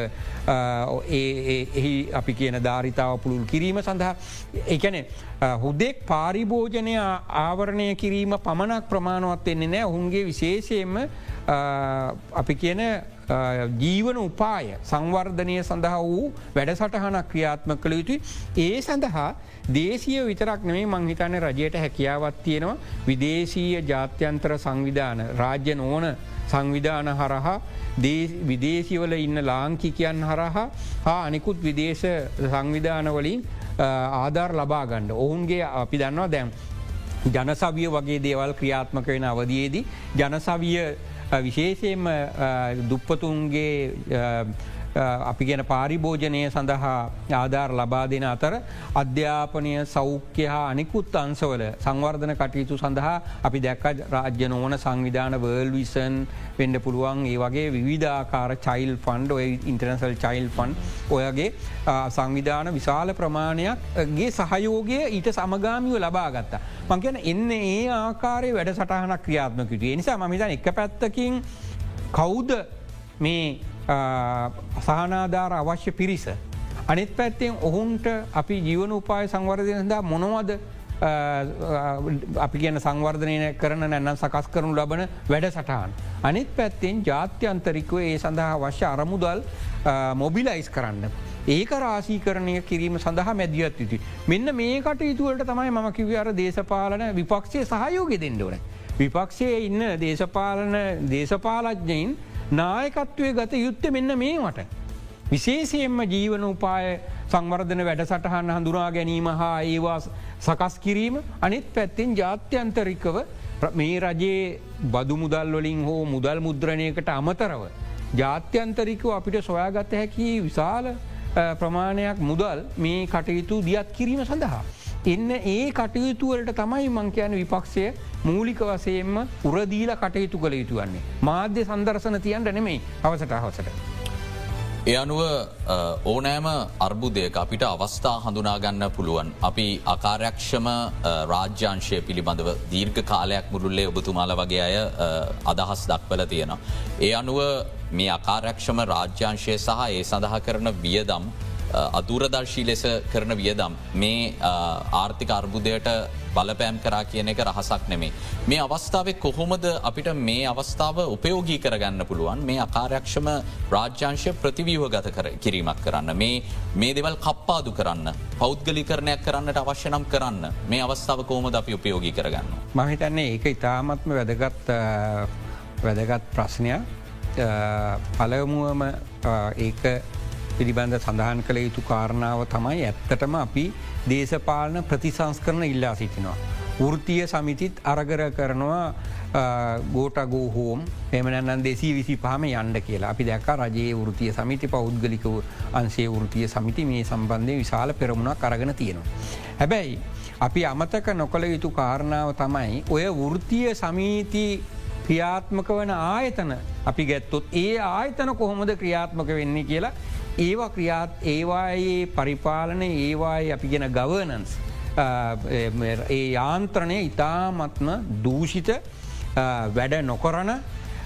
එහි අපි කියන ධාරිතාව පුළුල් කිරීම සඳහා එකන හුදෙක් පාරිභෝජනය ආවරණය කිරීම පමණක් ප්‍රමාණවත් එන්නේ නෑ ඔහුන්ගේ විශේෂයෙන්ම අපි කියන ජීවන උපාය සංවර්ධනය සඳහා වූ වැඩසටහනක් ක්‍රියාත්ම කළ යුතුයි. ඒ සඳහා දේශය විතරක් නෙමේ මංහිතන රජයට හැකියාවත් තියෙනවා විදේශීය ජාත්‍යන්තර සංවිධාන රාජ්‍ය නෝන සංවිධාන හරහා විදේශිවල ඉන්න ලාංකිකයන් හරහා හා අනිකුත් විදේශ සංවිධානවලින් ආධාර් ලබා ගණ්ඩ ඔවුන්ගේ අපි දන්නවා දැම් ජනසවිය වගේ දේවල් ක්‍රියාත්මක වෙන අවදයේදී ජනසවිය විශේෂයෙන්ම දුප්පතුන්ගේ අපි ගැන පාරිභෝජනය සඳහා ආධාර ලබා දෙන අතර අධ්‍යාපනය සෞඛ්‍ය හා අනිකුත් අන්සවල සංවර්ධන කටයුතු සඳහා අපි දැක්ක රාජ්‍ය නොවන සංවිධාන වර්ල් විසන් වෙන්ඩ පුළුවන් ඒ වගේ විධාකාර චයිල් ෆන්ඩ් ඔය ඉන්ටර්නසල් චයිල් ෆන් ඔයගේ සංවිධාන විශාල ප්‍රමාණයක්ගේ සහයෝගය ඊට සමගාමිව ලබා ගත්තා. මංකැන එන්න ඒ ආකාරය වැඩ සටහනක් ක්‍රියාත්මකිට නිසා මහිතන එක පැත්තකින් කෞද්ද මේ සහනාධාර අවශ්‍ය පිරිස. අනිත් පැත්තෙන් ඔහුන්ට අපි ජීවන උපාය සංවර්ධනදා මොනවද අපි කියන සංවර්ධනය කරන නැන්න සකස් කරනු ලබන වැඩ සටහන්. අනිත් පැත්තෙන් ජාත්‍යන්තරිකව ඒ සඳහා වශ්‍ය අරමුදල් මොබිලයිස් කරන්න. ඒක රාසීකරණය කිරීම සඳහා මැදිියත් යුතු. මෙන්න මේ කටයුතුවලට තමයි මම කිව අර දේශපාලන විපක්ෂය සහයෝගෙ දෙන්නඩෝන. විපක්ෂය ඉන්න දේශපාලන දේශපාලඥයින් නායකත්වය ගත යුත්ත මෙන්න මේමට. විශේෂයෙන්ම ජීවන උපාය සංවර්ධන වැඩසටහන් හඳුනා ගැනීම හා ඒවා සකස් කිරීම අනිත් පැත්තෙන් ජාත්‍යන්තරිකව මේ රජයේ බදු මුදල් වලින් හෝ මුදල් මුද්‍රණයකට අමතරව. ජාත්‍යන්තරිකව අපිට සොයාගත හැකි විශාල ප්‍රමාණයක් මුදල් මේ කටයුතු දියත් කිරීම සඳහා. එන්න ඒ කටයුතුවලට තමයි මංකයන විපක්ෂය මූලික වසයෙන්ම උරදීල කටයුතු කළ යුතුවන්නේ. මාධ්‍ය සන්දර්ශන තියන්ට නෙමෙයි අවසට අවසට. ඒ අනුව ඕනෑම අර්බුදයක අපිට අවස්ථා හඳුනාගන්න පුළුවන්. අපි අකාරයක්ෂම රාජ්‍යංශය පිළිබඳව දීර්ඝ කාලයක් මුරුල්ලේ ඔබතුමාල වගේ අය අදහස් දක්වල තියෙනවා. ඒ අනුව මේ අකාරයක්ෂම රාජ්‍යංශය සහ ඒ සඳහා කරන වියදම් අදුරදර්ශී ලෙස කරන වියදම් මේ ආර්ථික අර්බුදයට බලපෑම් කරා කියන එක රහසක් නෙමේ. මේ අවස්ථාව කොහොමද අපිට මේ අවස්ථාව උපයෝගී කරගන්න පුළුවන් මේ අකාරයක්ෂම රාජ්‍යංශය ප්‍රතිවීව ගත කර කිරීමක් කරන්න. මේ මේ දෙවල් කප්පාදු කරන්න පෞද්ගලිකරණයක් කරන්නට අවශ්‍ය නම් කරන්න මේ අවස්ථාව කෝමද අපි උපයෝගී කරගන්න. මහිතන්නේ ඒක ඉතාමත්ම වැදගත් වැදගත් ප්‍රශ්නයක් පලමුවම ඒක පිළිබඳ සඳහන් කළ යුතු කාරණාව තමයි ඇත්තටම අපි දේශපාලන ප්‍රතිසංස්කරන ඉල්ලා සිටිනවා. වෘතිය සමිතිත් අරගර කරනවා ගෝටගෝ හෝම් එමනන් දෙසී විසි පහම යන්ඩ කියලා අපි දැක රජයේ වෘතිය සමිති පෞද්ගලිකව අන්සේ වෘතිය සමිති මේ සම්බන්ධය විශාල පෙරමුණක් කරගෙන තියෙනවා. හැබැයි අපි අමතක නොකළ යුතු කාරණාව තමයි ඔය වෘතිය සමීති ක්‍රියාත්මක වන ආයතන අපි ගැත්තොත් ඒ ආයතන කොහොමද ක්‍රියාත්මක වෙන්නේ කියලා ඒවා ක්‍රියාත් ඒවායේ පරිපාලන ඒවායි අපි ගෙන ගවනන්ස් ඒ යාන්ත්‍රණය ඉතාමත්ම දූෂිත වැඩ නොකොරන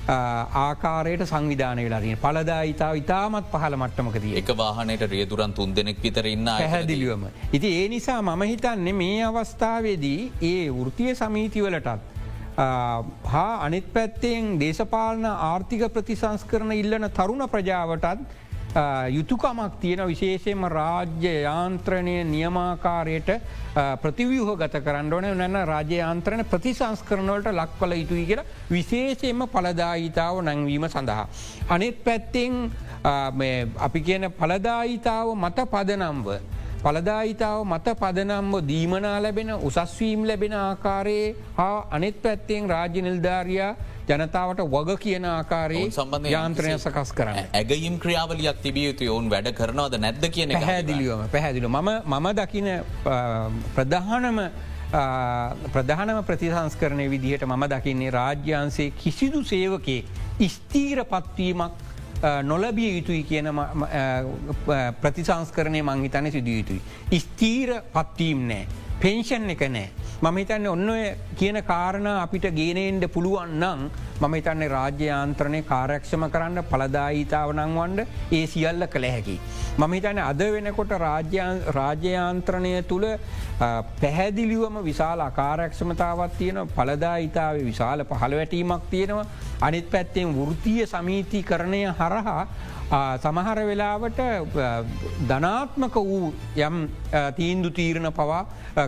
ආකාරයට සංවිධානය වෙලාරන පලදා ඉතා ඉතාමත් පහල මට්ටමකද එක වාහනයට රියදුරන් තුන් දෙනෙක් විතරන්න හැදිලිවම. ඉති ඒ නිසා මම හිතන්නේ මේ අවස්ථාවේදී ඒ වෘතිය සමීතිවලටත් හා අනිත් පැත්තෙන් දේශපාලන ආර්ථික ප්‍රතිසංස්කරන ඉල්ලන තරුණ ප්‍රජාවටත් යුතුකමක් තියෙන විශේෂයෙන්ම රාජ්‍ය යාන්ත්‍රණය නියමාකාරයට ප්‍රතිවියහ ගත කරන්න ඕන නැන්න රාජ්‍යයාන්ත්‍රණ ප්‍රතිසංස්කරනවලට ලක් කල යුතුයි කියලා විශේෂයෙන්ම පලදායිතාව නැංවීම සඳහා. අනෙත් පැත්තෙන් අපි කියන පලදායිතාව මත පදනම්ව. පලදායිතාව මත පදනම්ව දීමනා ලැබෙන උසස්වීම් ලැබෙන ආකාරයේ හා අනෙත් පැත්තෙන් රාජ්‍ය නිල්ධාරයා ජනතාවට වග කියන ආකාරයේ සම්බන්ධ යාන්ත්‍රණය සකස් කරන්න. ඇගයිම් ක්‍රියාවලයක් තිබිය යුතු ඔවුන් වැඩ කරනවද නැද්ද කියන පැහැදිලිවම පැහැදිලු ම මම දකින ප්‍රධානම ප්‍රධානම ප්‍රතිසංස්කරණය විදිහට මම දකින්නේ රාජ්‍යන්සේ කිසිදු සේවකේ ස්තීර පත්වීමක් නොලබිය යුතුයි කියන ප්‍රතිසංස්කරණය මංහිතන සිදිය යුතුයි. ස්තීර පත්වීම් නෑ. පෙන්ෂන් එක නෑ. මම හිතන්න ඔන්න කියන කාරණ අපිට ගේනෙන්ට පුළුවන් නං මම හිතන්නේ රාජ්‍යයාන්ත්‍රණය කාරක්ෂම කරන්න පලදායිතාව නංවන්ඩ ඒ සියල්ල කළ හැකි. මම හිතන අද වෙනකොට රාජ්‍යයාන්ත්‍රණය තුළ පැහැදිලිවම විශාල අකාරක්ෂමතාවත් තියෙන පලදායිතාව විශාල පහළ වැටීමක් තියෙනවා අනිත් පැත්තෙන් වෘතිය සමීති කරණය හරහා සමහර වෙලාවට ධනාත්මක වූ යම් තීන්දු තීරණ පවා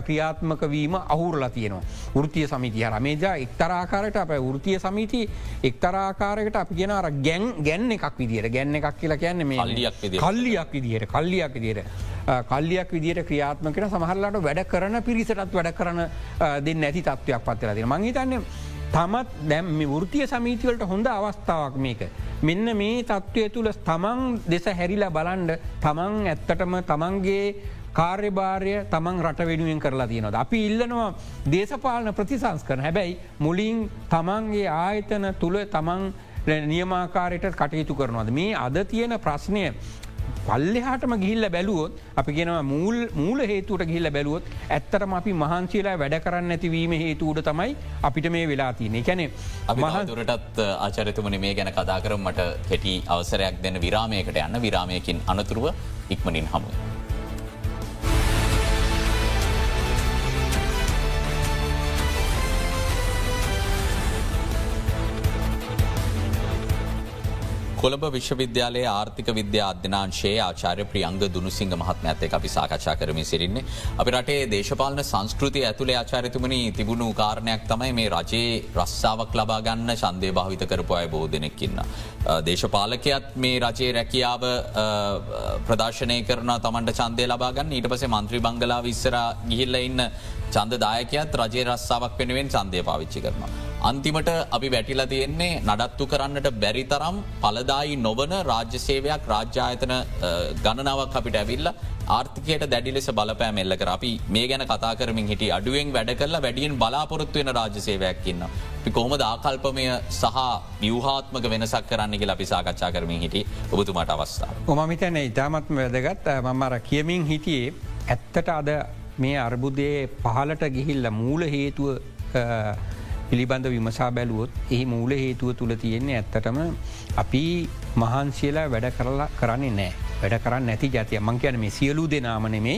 ක්‍රියාත්මක වීම අහුරලා තියෙනවා. ෘතිය සමිති හර මේජා එක්තරාකාරයට අප ෘතිය සමිති එක්තරාකාරකට අපි අර ගැන් ගැන්න එකක් විදිට ගැන්න එකක් කියලා කියන්න මේ කල්ලියක් විදිහයට කල්ලියක් විදියට. කල්ලියක් විදිට ක්‍රියාත්මකෙන සමහරලාට වැඩ කරන පිරිසටත් වැඩ කරන දෙන්න නැති තත්වයක් පත්තරද මංහිතන්නේ තමත් දැම් වෘතිය සමීතිවලට හොඳ අවස්ථාවක් මේක. මෙන්න මේ තත්ත්වය තුළ තමන් දෙස හැරිලා බලන්ඩ තමන් ඇත්තටම තමන්ගේ කාර්යභාරය තමන් රට වෙනුවෙන් කරලා තියෙනවද. අපි ඉල්ලනවා දේශපාලන ප්‍රතිසංස් කරන හැබැයි මුලින් තමන්ගේ ආයතන තුළ තමන් නියමාකාරයට කටයුතු කරනවද. මේ අද තියෙන ප්‍රශ්නය පල්ලෙහාටම ගිහිල්ල බැලුවොත් අපි ගෙනව මූල් මූල හේතුවට ගිහිල්ල බැලුවොත් ඇත්තරම අපි මහන්සේලා වැඩ කරන්න ඇතිවීම හේතුවට තමයි අපිට මේ වෙලා තියනෙ කැනෙ මහදුරටත් ආචරතුමන මේ ගැන කදාකරම් මට කෙටි අවසරයක් දෙන්න විරාමයකට යන්න. විරාමයකින් අනතුරුව ඉක්මනින් හමුව. කොළඹ විශ්වවිද්‍යාලයේ ආර්ථික විද්‍යා අධ්‍යනාංශයේ ආචාර්ය ප්‍රියංග දුනුසිංහ මහත්ම ඇත්තේ අපි සාකච්ඡා කරමින් සිරින්නේ. අපි රටේ දේශපාලන සංස්කෘතිය ඇතුළේ ආචාරිතුමනි තිබුණු කාරණයක් තමයි මේ රජයේ රස්සාාවක් ලබාගන්න ශන්දය භාවිත කරපු අය බෝ දෙනෙක්කින්න. දේශපාලකයත් මේ රජයේ රැකියාව ප්‍රදර්ශනය කරන තමන්ට චන්දය ලබාගන්න ඊට පසේ මන්ත්‍රී බංගලා විස්සර ගිහිල්ල ඉන්න චන්ද දායකයත් රජයේ රස්සාාවක් වෙනුවෙන් චන්දය පාවිච්චි කරනවා. අන්තිමට අපි වැටිලා තියෙන්නේ නඩත්තු කරන්නට බැරි තරම් පලදායි නොවන රාජ්‍ය සේවයක් රාජ්‍යායතන ගණනාවක් අපිට ඇවිල්ල ආර්ථිකයට දැඩි ලෙස බලපෑ මෙල්ල කර අපි මේ ගැන කතා කරමින් හිට අඩුවෙන් වැඩ කරලා වැඩියෙන් බලාපොරොත්තු වෙන රාජ්‍ය සේවයක්කින්න. අපි කොහොම ආකල්පමය සහ ව්‍යවහාත්මක වෙනසක් කරන්න අපි සාකච්ඡා කරමින් හිටි ඔබතුමට අවස්ථාව. ඔමමිතැන ඉතාමත්ම වැදගත් මමර කියමින් හිටියේ ඇත්තට අද මේ අර්බුදයේ පහලට ගිහිල්ල මූල හේතුව පිළිබඳ විමසා බැලුවොත් එහි මූල හේතුව තුළ තියෙන්නේ ඇත්තටම අපි මහන්සියලා වැඩ කරලා කරන්නේ නෑ. වැඩ කරන්න නැති ජතිය මං කියන මේ සියලු දෙනාමනෙමේ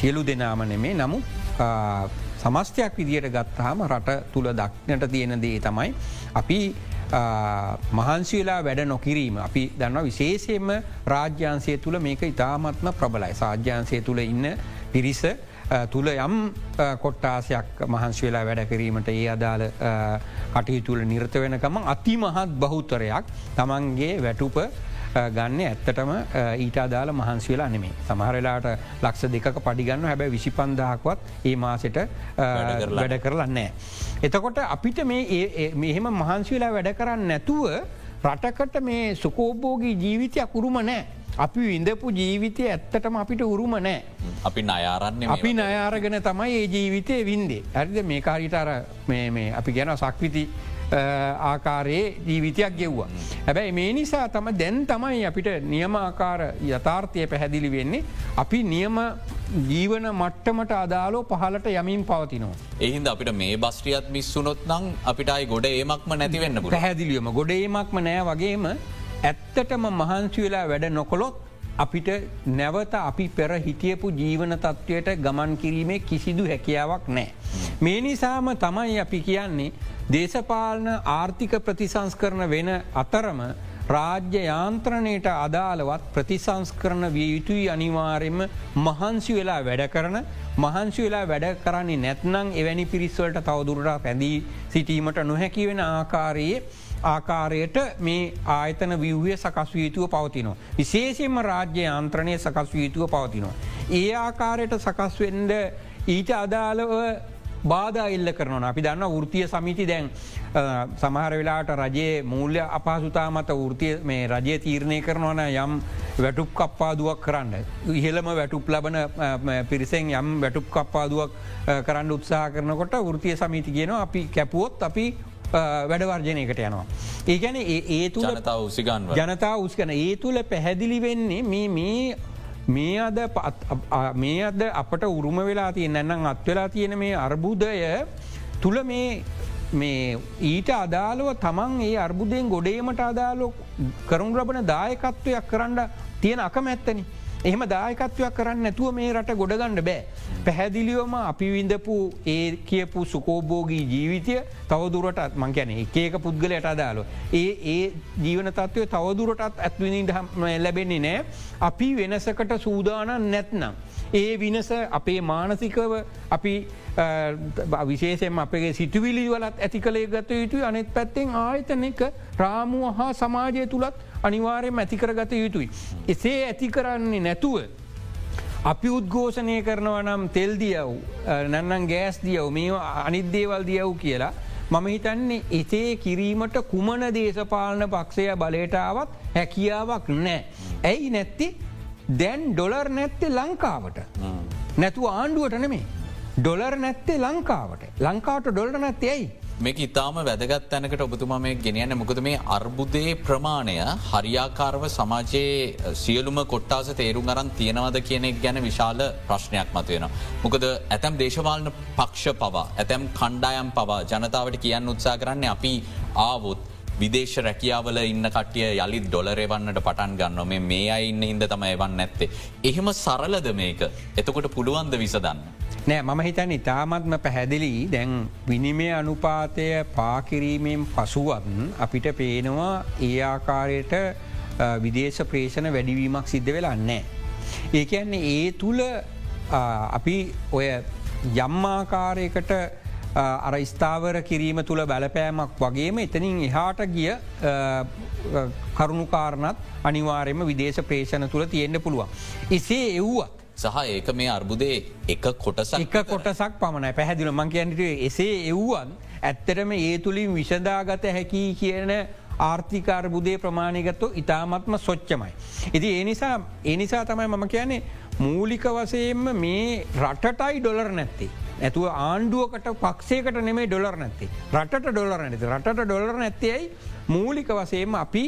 සියලු දෙනාමනෙමේ නමු සමස්තයක් විදියට ගත්තාම රට තුළ දක්නට තියෙන දේ තමයි. අපි මහන්සිවෙලා වැඩ නොකිරීම අපි දන්න විශේෂයෙන්ම රාජ්‍යන්සය තුළ මේක ඉතාමත්ම ප්‍රබලයි සාජ්‍යන්සය තුළ ඉන්න පිරිස තුළ යම් කොට්ටාසයක් මහන්ස්වෙලා වැඩ කිරීමට ඒ අදාළ කටයුතුළ නිර්ත වෙනකම අතිමහත් බහුතරයක් තමන්ගේ වැටුප ගන්න ඇත්තටම ඊට අදාළ මහන්සි වෙලා නෙමේ සමහරලාට ලක්ෂ දෙක පඩිගන්න හැබැ විසි පන්දාහක්වත් ඒ මාසට වැඩ කරලන්නෑ. එතකොට අපිට මේ මෙහෙම මහන්සිවෙලා වැඩ කරන්න නැතුව රටකට මේ සුකෝබෝගී ජීවිතයක් උරුම නෑ. අපි විඳපු ජීවිතය ඇත්තටම අපිට උරුම නෑ. අපි නයාරන්න අපි නයාරගෙන තමයි ඒ ජීවිතය වින්දේ. ඇරිද මේ කාරිට අර අපි ගැන සක්විති ආකාරයේ ජීවිතයක් ගෙව්වා. හැබැයි මේ නිසා තම දැන් තමයි අපිට නියමාකාර යථාර්ථය පැහැදිලි වෙන්නේ. අපි නියම ජීවන මට්ටමට අදාලෝ පහලට යමින් පවතිනවා. එහින්ද අපිට මේ බස්්‍රියත් මිස්සුනොත් නං අපිටයි ගොඩ ඒමක්ම නැතිවෙන්න පැහැදිලියම ගොඩ ඒමක්ම නෑ වගේම ඇත්තටම මහන්සි වෙලා වැඩ නොකොළොත් අපිට නැවත අපි පෙර හිටියපු ජීවන තත්ත්වයට ගමන් කිරීමේ කිසිදු හැකියාවක් නෑ. මේ නිසාම තමයි අපි කියන්නේ දේශපාලන ආර්ථික ප්‍රතිසංස්කරන වෙන අතරම රාජ්‍ය යාන්ත්‍රණයට අදාළවත් ප්‍රතිසංස්කරන විය යුතුයි අනිවාරෙන්ම මහන්සි වෙලා වැඩ කරන මහන්සි වෙලා වැඩ කරන්නේ නැත්නං එවැනි පිරිස්වලට තවදුරට පැඳී සිටීමට නොහැකි වෙන ආකාරයේ ආකාරයට මේ ආයතන විව්ය සකස් වීතුව පවතිනවා. විශේෂෙන්ම රාජ්‍ය ආන්ත්‍රණය සකස් වීතුව පවතිනවා. ඒ ආකාරයට සකස්වෙන්ඩ ඊට අදාළව බාධ එල්ල කරන අපි දන්න ෘතිය සමිති දැන් සමහර වෙලාට රජයේ මූල්‍ය අපහසුතා මත ෘතිය මේ රජය තීරණය කරනවන යම් වැටුප් කප්පාදුවක් කරන්න. ඉහෙළම වැටුප් ලබන පිරිසෙන් යම් වැටුප් කප්පාදුවක් කරන්න උත්සා කරනකොට ෘතිය සමිති කියන අපි කැපුවොත් අපි වැඩවර්ජනයකට යනවා. ඒගැන ඒ තුළ ජනතාව උසිගන් ජනතාව උස්කන ඒ තුළ පැහැදිලි වෙන්නේ මේ මේ මේ අද මේ අද අපට උරුම වෙලා තිය නැන්නම් අත්වෙලා තියෙන මේ අර්බුදය තුළ මේ මේ ඊට අදාළුව තමන් ඒ අර්බුදයෙන් ගොඩේමට අදාලෝ කරුන් ලබන දායකත්වයක් කරන්න තියෙන අකමැත්තනි. එහෙම දායකත්වයක් කරන්න නැතුව මේ රට ගොඩගණ්ඩ බෑ. පැහැදිලියවම අපි විඳපු ඒ කියපු සුකෝබෝගී ජීවිතය තවදුරටත් මං ගැන ඒකක පුද්ගලයට අදාලු. ඒ ඒ ජීවන තත්වය තවදුරටත් ඇත්විනිට ලැබෙන්නේ නෑ අපි වෙනසකට සූදානන් නැත්නම්. ඒ විනස අපේ මානසිකව අපි විශේෂෙන් අපගේ සිටවිලි වලත් ඇති කළේ ගත යුතුයි අනෙත් පැත්තෙන් ආයතන එක රාමුව හා සමාජය තුළත් අනිවාරයෙන් ඇතිකර ගත යුතුයි. එසේ ඇති කරන්නේ නැතුව. අපි උද්ඝෝෂණය කරනව නම් තෙල් දියව් නැන්නම් ගෑස් දියව් මේ අනිද්දේවල් දියව් කියලා. මම හිතන්නේ එතේ කිරීමට කුමන දේශපාලන පක්ෂය බලයටාවත් හැකියාවක් නෑ. ඇයි නැත්ති දැන් ඩොලර් නැත්තේ ලංකාවට. නැතුව ආණ්ඩුවට නෙමේ. ඩොලර් නැත්තේ ලංකාවට ලංකාවට ඩොල්ට නැත්තේ ඇයි. මේක ඉතාම වැදගත් තැනකට ඔබතුමා මේ ගෙනියන්න මොකද මේ අර්බුදයේ ප්‍රමාණය හරියාකාරව සමාජයේ සියලුම කොට්ටාස තේරුම් අරන් තියෙනවද කියනෙක් ගැන විශාල ප්‍රශ්නයක් මතුවෙන. මොකද ඇතැම් දේශවාලන පක්ෂ පවා ඇතැම් කණ්ඩායම් පවා ජනතාවට කියන්න උත්සා කරන්නේ අපි ආවොත්. විදේශ රැකියාවල ඉන්න කටිය යළි ඩොලරෙවන්නට පටන් ගන්න මේ මේ අයි ඉන්න හිද තම එවන් නැත්තේ. එහෙම සරලද මේක එතකොට පුළුවන්ද විසදන්න. නෑ මම හිතන් ඉතාමත්ම පැහැදිලි දැන් විනිමය අනුපාතය පාකිරීමෙන් පසුවත් අපිට පේනවා ඒ ආකාරයට විදේශ ප්‍රේෂණ වැඩිවීමක් සිද්ධ වෙලා නෑ. ඒකන්නේ ඒ තුළ අපි ඔය යම්මාකාරයකට අර ස්ථාවර කිරීම තුළ බැලපෑමක් වගේම එතනින් එහාට ගිය කරුණුකාරණත් අනිවාරයම විදේශ ප්‍රේෂණ තුළ තියෙන්න්න පුළුවන්. එසේ එව්වත්. සහ ඒක මේ අර්බුදේ එක කොටස එක කොටසක් පමණයි පැහැදිල මං කියන්නට එසේ එව්වන් ඇත්තරම ඒ තුළින් විෂදාගත හැකි කියන ආර්ථිකාර්බුදේ ප්‍රමාණයගත්තු ඉතාමත්ම සොච්චමයි. ඉති ඒ නිසා ඒ නිසා තමයි මම කියන්නේ මූලික වසයෙන්ම මේ රටටයි ඩොලර් නැත්තේ. ඇතුව ආණ්ඩුවකට පක්ෂයකට නෙමේ ඩොලර් නැත්තේ. රටට ඩොලර නැති රටට ඩොලර් නැත්තේයි මූලික වසයෙන්ම අපි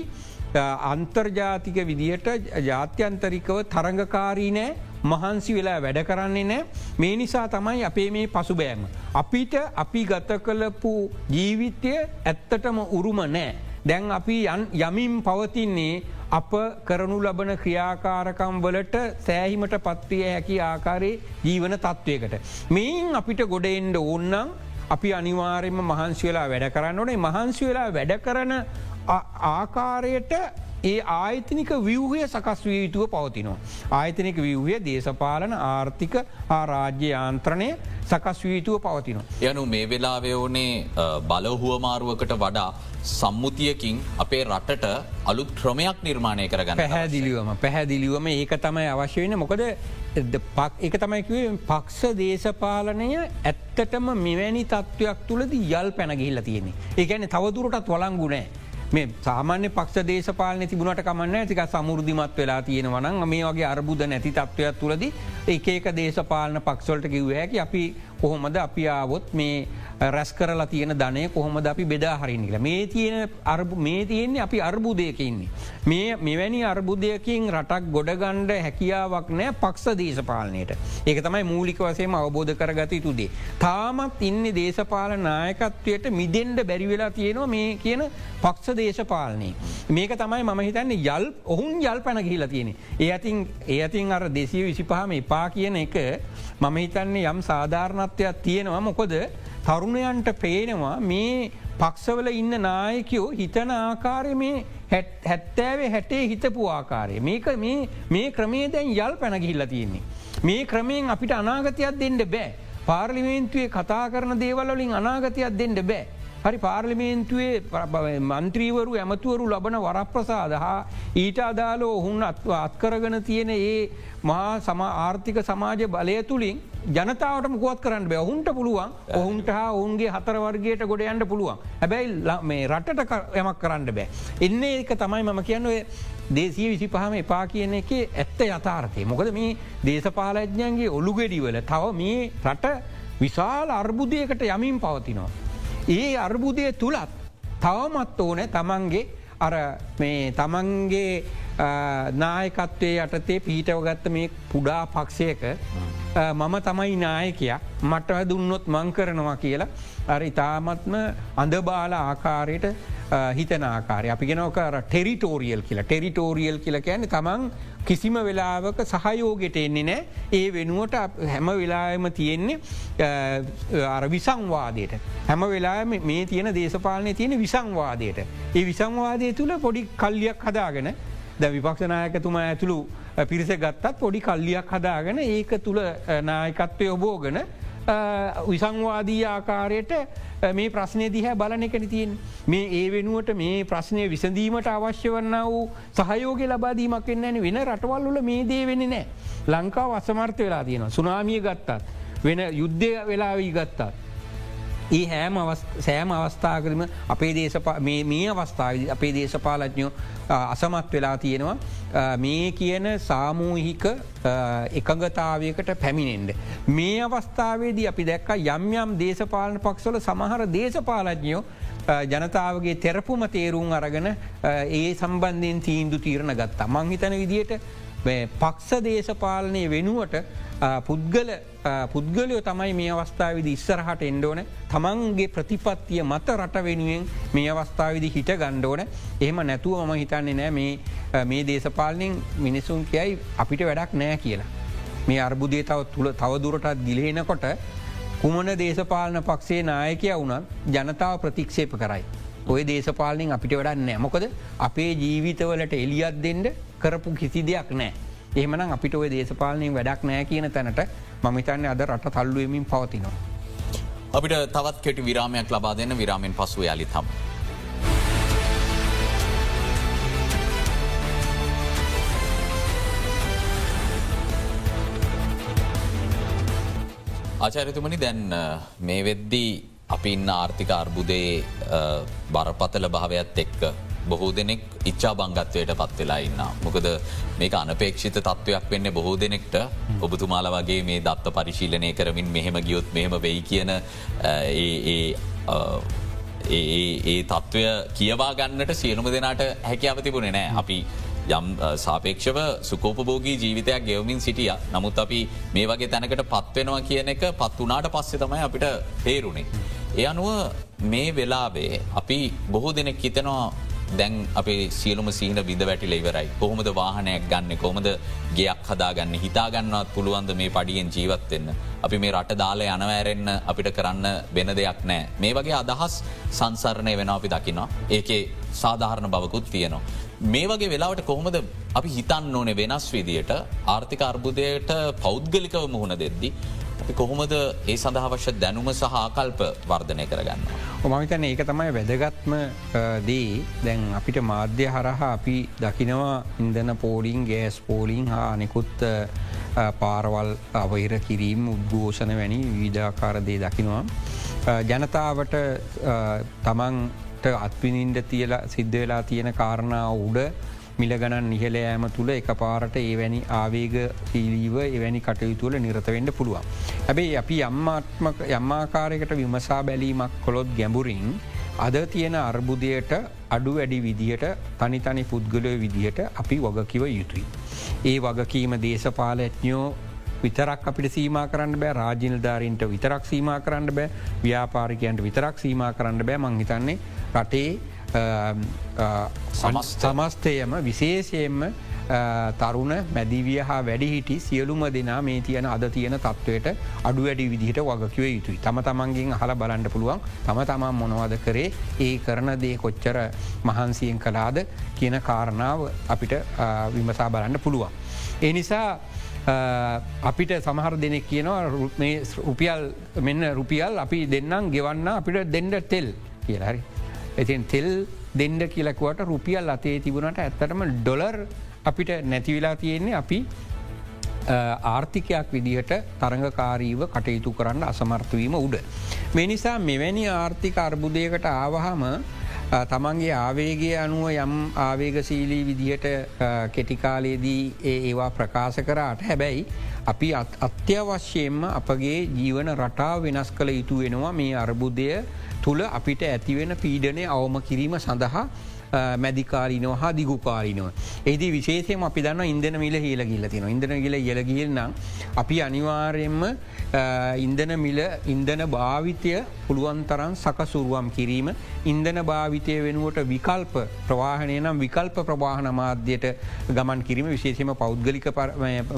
අන්තර්ජාතික විදිහට ජාත්‍යන්තරිකව තරඟකාරී නෑ මහන්සි වෙලා වැඩ කරන්නේ නෑ මේ නිසා තමයි අපේ මේ පසුබෑම. අපිට අපි ගත කලපු ජීවිතය ඇත්තටම උරුම නෑ. දැන් අපි යමින් පවතින්නේ අප කරනු ලබන ක්‍රියාකාරකම් වලට සෑහිමට පත්වය හැකි ආකාරයේ ජීවන තත්ත්වයකට. මෙයින් අපිට ගොඩෙන්ඩ ඕන්නම් අපි අනිවාරෙන්ම මහන්සිවෙලා වැඩ කරන්න ඕනේ මහන්සිවෙලා වැඩ කරන ආකාරයට ඒ ආයතනික විවහය සකස් විය යුතුව පවතිනවා. ආයතනික විවහය දේශපාලන ආර්ථික ආරාජ්‍ය ආන්ත්‍රණය සකස් වීතුව පවතිනවා. යනු මේ වෙලාවේ ඕනේ බලහුවමාරුවකට වඩා සම්මුතියකින් අපේ රටට අලුත් ක්‍රමයක් නිර්මාණය කරගන්න පැහැදිලිවම පැහැදිලිවම ඒක තමයි අවශ්‍ය වෙන මොකද එක තමයිකිවේ පක්ෂ දේශපාලනය ඇත්තටම මෙවැනි තත්ත්වයක් තුළද යල් පැනගිහිල්ල තියෙන්නේ. ඒගැන තවදුරටත් වලංගුණෑ. මේ සාමාන්‍ය පක්ෂ දේශපාලන තිබුණට කමන්න ඇතික සමුෘධිමත් වෙලා තියෙන වනන් මේ වගේ අර්බුද නැති තත්ත්වයක් තුළද ඒඒක දේශපාලන පක්ෂොල්ට කිව්වෑකි අපි කොහොමද අපි ආවොත් මේ රැස් කරලා තියෙන ධනය කොහොමද අපි බෙදා හරිනිල මේ තියෙන අරබ මේ තියෙන්නේ අපි අර්බුදයකඉන්නේ. මේ මෙවැනි අර්බුදයකින් රටක් ගොඩගණ්ඩ හැකියාවක් නෑ පක්ෂ දේශපාලනයට ඒක තමයි මූලික වසේම අවබෝධ කරගත යුතුදේ. තාමත් ඉන්න දේශපාල නායකත්වයට මිදෙන්ඩ බැරිවෙලා තියෙනවා මේ කියන පක්ෂ දේශපාලනය. මේක තමයි මම හිතන්නේ යල් ඔහුන් යල් පැන ගහිලා තියෙන. ඒ ඇතින් ඒ ඇතින් අර දෙසිය විසිපහම එපා කියන එක මම හිතන්නේ යම් සාධාරණත්වයක් තියෙනවා මොකොද තරුණයන්ට පේනවා මේ පක්ෂවල ඉන්න නායකයෝ හිතන ආකාරය මේ හැත්තෑවේ හැටේ හිතපු ආකාරය. මේක මේ ක්‍රමේ දැන් යල් පැනගිහිල්ල තියෙන්නේ. මේ ක්‍රමයෙන් අපිට අනාගතයක් දෙන්න බෑ. පාර්ලිමේන්තුවේ කතා කරන දේවල්ලින් අනාගතයක් දෙන්න බෑ. හරි පාර්ලිමේන්තුවේ මන්ත්‍රීවරු ඇමතුවරු ලබන වරප්‍රසාද හා ඊට අදාලෝ ඔහුන් අත්කරගෙන තියෙන ඒ මහා සම ආර්ථික සමාජ බලය තුළින් ජනතාවට මුකුවත් කරන්න බෑ ඔහුන්ට පුළුවන් ඔහුන්ට හා ඔවුන්ගේ හතරවර්ගයට ගොඩ යන්න පුළුවන් හැබැයි මේ රටට යමක් කරන්න බෑ. එන්නේ එක තමයි මම කියන්නුවේ දේසිය විසි පහම එපා කියන එක ඇත්ත යථාර්ථය. මොකද මේ දේශපාලඥන්ගේ ඔළුගෙඩිවල තව මේ රට විශාල අර්බුදයකට යමින් පවතිනවා. ඒ අර්බුදය තුළත් තවමත් ඕන තමන්ගේ අර මේ තමන්ගේ නායකත්වය යටතේ පීටවගත්ත මේ පුඩා පක්ෂයක මම තමයි නායකයක් මට දුන්නොත් මං කරනවා කියලා. අර ඉතාමත්ම අඳබාල ආකාරයට හිතන ආකාරය. අපි ගෙනවකර ටෙරිටෝරියල් කියලා. ටෙරිටෝරියල් කියල කියන තමන් කිසිම වෙලාවක සහයෝගෙට එන්නේ නෑ ඒ වෙනුවට හැම වෙලාම තියෙන්නේ අර විසංවාදයට. හැම වෙලා මේ තියෙන දේශපාලනය තියෙන විසංවාදයට. ඒ විසංවාදය තුළ පොඩි කල්ලියක් හදාගෙන ද විපක්ෂනායකතුමා ඇතුළු පිරිස ගත්තත් පොඩි කල්ලියක් හදාගෙන ඒක තුළ නායකත්වය ඔබෝගන විසංවාදී ආකාරයට මේ ප්‍රශ්නය දිහැ බලන එකන තියෙන් මේ ඒ වෙනුවට මේ ප්‍රශ්නය විසඳීමට අවශ්‍ය වන්න වූ සහයෝග ලබාදීමක් එන්නන වෙන රටවල්ල මේ දේ වෙන නෑ ලංකාව අසමර්ථ වෙලා තියෙනවා. සුනාමිය ගත්තත් වෙන යුද්ධය වෙලාවී ගත්තත්. ඒ හෑම සෑම අවස්ථාකරම අපේ මේ අවස්ථාව අපේ දේශපාලඥෝ අසමත් වෙලා තියෙනවා මේ කියන සාමූහික එකඟතාවයකට පැමිණෙන්ට. මේ අවස්ථාවේදී අපි දැක්ක යම් යම් දේශපාලන පක්ෂල සමහර දේශපාලඥයෝ ජනතාවගේ තෙරපුම තේරුම් අරගෙන ඒ සම්බන්ධයෙන් තීන්දු තීරණ ගත්තා. මංහිතන විදියට පක්ෂ දේශපාලනය වෙනුවට පුද්ගල පුද්ගලයෝ තමයි මේ අවස්ථාවවිදි ඉස්සරහට එන්ඩෝන තමන්ගේ ප්‍රතිපත්තිය මත රට වෙනුවෙන් මේ අවස්ථාවවිදි හිට ගණ්ඩෝන එහෙම නැතුව මම හිතන්නේ නෑ මේ දේශපාලනින් මිනිසුන් කියයි අපිට වැඩක් නෑ කියලා. මේ අර්බුදය තව තුළ තවදුරටත් ගිලහෙනකොට කුමන දේශපාලන පක්ෂේ නායකය වුණත් ජනතාව ප්‍රතික්ෂේප කරයි. ඔය දේශපාලින් අපිට වැඩක් නෑමොකද අපේ ජීවිතවලට එලියත් දෙෙන්ට කරපු කිසි දෙයක් නෑ. එහෙමනම් අපිට ඔය දේශපාලනයෙන් වැඩක් නෑ කියන තැනට මමිතන්න අද රට තල්ලුවමින් පවතිනවා. අපිට තවත් කෙටි විරාමයක් ලබා දෙන්න විරාමෙන් පසු යාලි තම. ආචාරතුමනි දැන් මේ වෙද්දී අපි ඉන්න ආර්ථික අර්බුදයේ බරපතල භාවයක් එක්ක බොහෝ දෙනෙක් ඉච්චා බංගත්වයට පත් වෙලා ඉන්න. මොකද මේක අනපේක්ෂිත තත්ත්වයක් වෙන්න බොහෝ දෙනෙක්ට. ඔබතුමාල වගේ මේ දත්ත පරිශීලනය කරමින් මෙහෙම ගියොත් මෙහෙම වෙයි කියන ඒ තත්ත්වය කියවා ගන්නට සියලුම දෙනාට හැකියාව තිබුණේ නෑ. අපි යම් සාපේක්ෂව සුකෝපභෝගී ජීවිතයක් ගෙවමින් සිටිය. නමුත් අපි මේ වගේ තැනකට පත්වෙනවා කියන එක පත් වනාට පස්සෙ තමයි අපිට තේරුණේ. ඒ අනුව මේ වෙලාවේ අපි බොහෝ දෙනෙක් හිතනවා දැන් අපේ සියලුම සීන බිඳ වැටිල ඉවරයි කොහොමද වාහනයක් ගන්න කොමද ගයක් හදාගන්න හිතාගන්නවත් පුළුවන්ද මේ පඩියෙන් ජීවත්වෙන්න. අපි මේ රට දාල යනවෑරෙන්න්න අපිට කරන්න වෙන දෙයක් නෑ. මේ වගේ අදහස් සංසරණය වෙන අපි දකිනවා ඒකේ සාධාරණ බවකුත් තියනවා. මේ වගේ වෙලාවට කොහොමද අපි හිතන්න ඕනේ වෙනස් විදියට ආර්ථික අර්බුදයට පෞද්ගලිකව මුහුණ දෙද්දි. අපි කොහොමද ඒ සඳහාවශ්‍ය දැනුම සහ ආකල්ප වර්ධනය කරගන්න. ඔමවිතන ඒක තමයි වැදගත්ම දේ දැන් අපිට මාධ්‍ය හරහා අපි දකිනවා ඉන්දන පෝලිං ගෑස් පෝලිං හා අනෙකුත් පාරවල් අවහිර කිරීම් උද්ඝෝෂණ වැනි විධාකාරදේ දකිනවා. ජනතාවට තමන්ට අත්විනින්ට තියලා සිද්ධ වෙලා තියෙන කාරණා උඩ මිලගණන් නිහලෑම තුළ එක පාරට ඒවැනි ආවේග සීලීව එවැනි කටයුතුවල නිරතවෙන්න පුළුවන්. හැබැයි අපි යම්මාත්මක යම්මාකාරයකට විමසා බැලීමක් කොළොත් ගැඹුරින් අද තියෙන අර්බුදයට අඩු වැඩි විදිහට තනිතනි පුද්ගලය විදිහට අපි වගකිව යුතුයි. ඒ වගකීම දේශපාලඇඥෝ විතරක් අපිට සීම කරන්න බෑ රාජිනධාරීන්ට විතරක් සීම කරන්න බෑ ව්‍යාපාරිකයන්ට විතරක් සීම කරන්න බෑ මංහිතන්නේ රටේ සමස්තයම විශේෂයෙන්ම තරුණ මැදිවිය හා වැඩිහිටි සියලුම දෙනා මේ තියන අද තියෙන තත්ත්වයට අඩු වැඩි විදිහට වගකිව යුතුයි තම තමන්ගෙන් හල බලන්ට පුළුවන් තම තමන් මොනවද කරේ ඒ කරන දේ කොච්චර මහන්සියෙන් කලාද කියන කාරණාව අපිට විමසා බලන්න පුළුවන්. ඒ නිසා අපිට සමහර දෙනෙක් කියනවා රුපියල් මෙන්න රුපියල් අපි දෙන්නම් ගෙවන්න අපිට දෙන්ඩ තෙල් කියලාරි. ඉතින් තෙල් දෙන්ඩ කියලකුවට රුපියල් අතේ තිබුණට ඇත්තටම ඩොලර් අපිට නැතිවෙලා තියෙන්නේ අපි ආර්ථිකයක් විදිහට තරඟකාරීව කටයුතු කරන්න අසමර්ථවීම උඩ. මේ නිසා මෙවැනි ආර්ථික අර්බුදයකට ආවහම තමන්ගේ ආවේගේ අනුව යම් ආවේගසීලී විදිහට කෙටිකාලයේදී ඒවා ප්‍රකාශ කරාට හැබැයි අපි අත්‍යවශ්‍යයෙන්ම අපගේ ජීවන රටා වෙනස් කළ යුතු වෙනවා මේ අර්බුදය තුළ අපිට ඇතිවෙන පීඩනය අවම කිරීම සඳහා මැදිකාරීනව හා දිගුකාරීනව. ඒදි විශේෂයම අපි දන්න ඉන්දන මිල හේල ගිල්ල තින ඉදන ගිල යලගිල්නම් අපි අනිවාරයෙන්ම ඉන්දන මිල ඉන්දන භාවිතය පුළුවන් තරන් සකසුරුවම් කිරීම ඉන්දන භාවිතය වෙනුවට විකල්ප ප්‍රවාහනය නම් විකල්ප ප්‍රවාහන මාධ්‍යයට ගමන් කිරීම විශේෂම පෞද්ගලික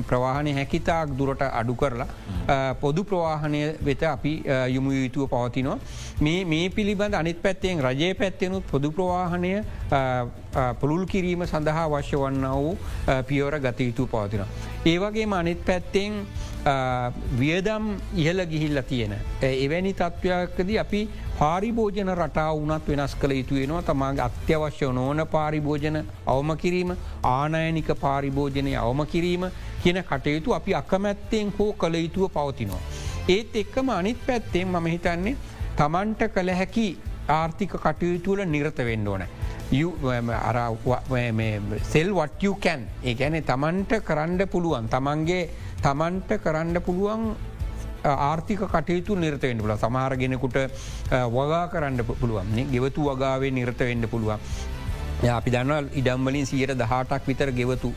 ප්‍රවාහනය හැකිතාක් දුරට අඩු කරලා පොදු ප්‍රවාහනය වෙත අපි යුමු යුතුව පවතිනවා. මේ මේ පිළිබඳ අනිත් පැත්තයෙන් රජය පැත්තෙනුත් පොදු ප්‍රවාහනය පුළුල් කිරීම සඳහා වශ්‍ය වන්න වූ පියවර ගතයුතු පවතින. ඒවගේ අනිත් පැත්තෙන් වියදම් ඉහල ගිහිල්ල තියෙන. එවැනි තත්ත්වයක්කද අපි පාරිභෝජන රටා වනත් වෙනස් කළ යුතු වෙනවා තමාගේ අත්‍යවශ්‍ය නෝන පාරිභෝජන අවම කිරීම ආනයනික පාරිභෝජනය අවම කිරීම කියන කටයුතු අපි අකමැත්තෙන් හෝ කළ යුතුව පවතිනවා. ඒත් එක්කම අනිත් පැත්තෙන් මම හිතන්නේ තමන්ට කළ හැකි ආර්ථික කටයුතුවල නිරත වෙන්න ඕන. සෙල් um, වටයකැන් ඒ ගැන තමන්ට කරන්න පුළුවන් තමන්ගේ තමන්ට කරන්න පුළුවන් ආර්ථික කටයුතු නිර්තවෙන්න පුල සමහරගෙනෙකුට වගා කරන්න පුළුවන්. ගෙවතු වගාවේ නිර්ත වෙන්න පුළුවන්. අපි දන්න ඉඩම්වලින් සියට දහටක් විතර ගෙවතු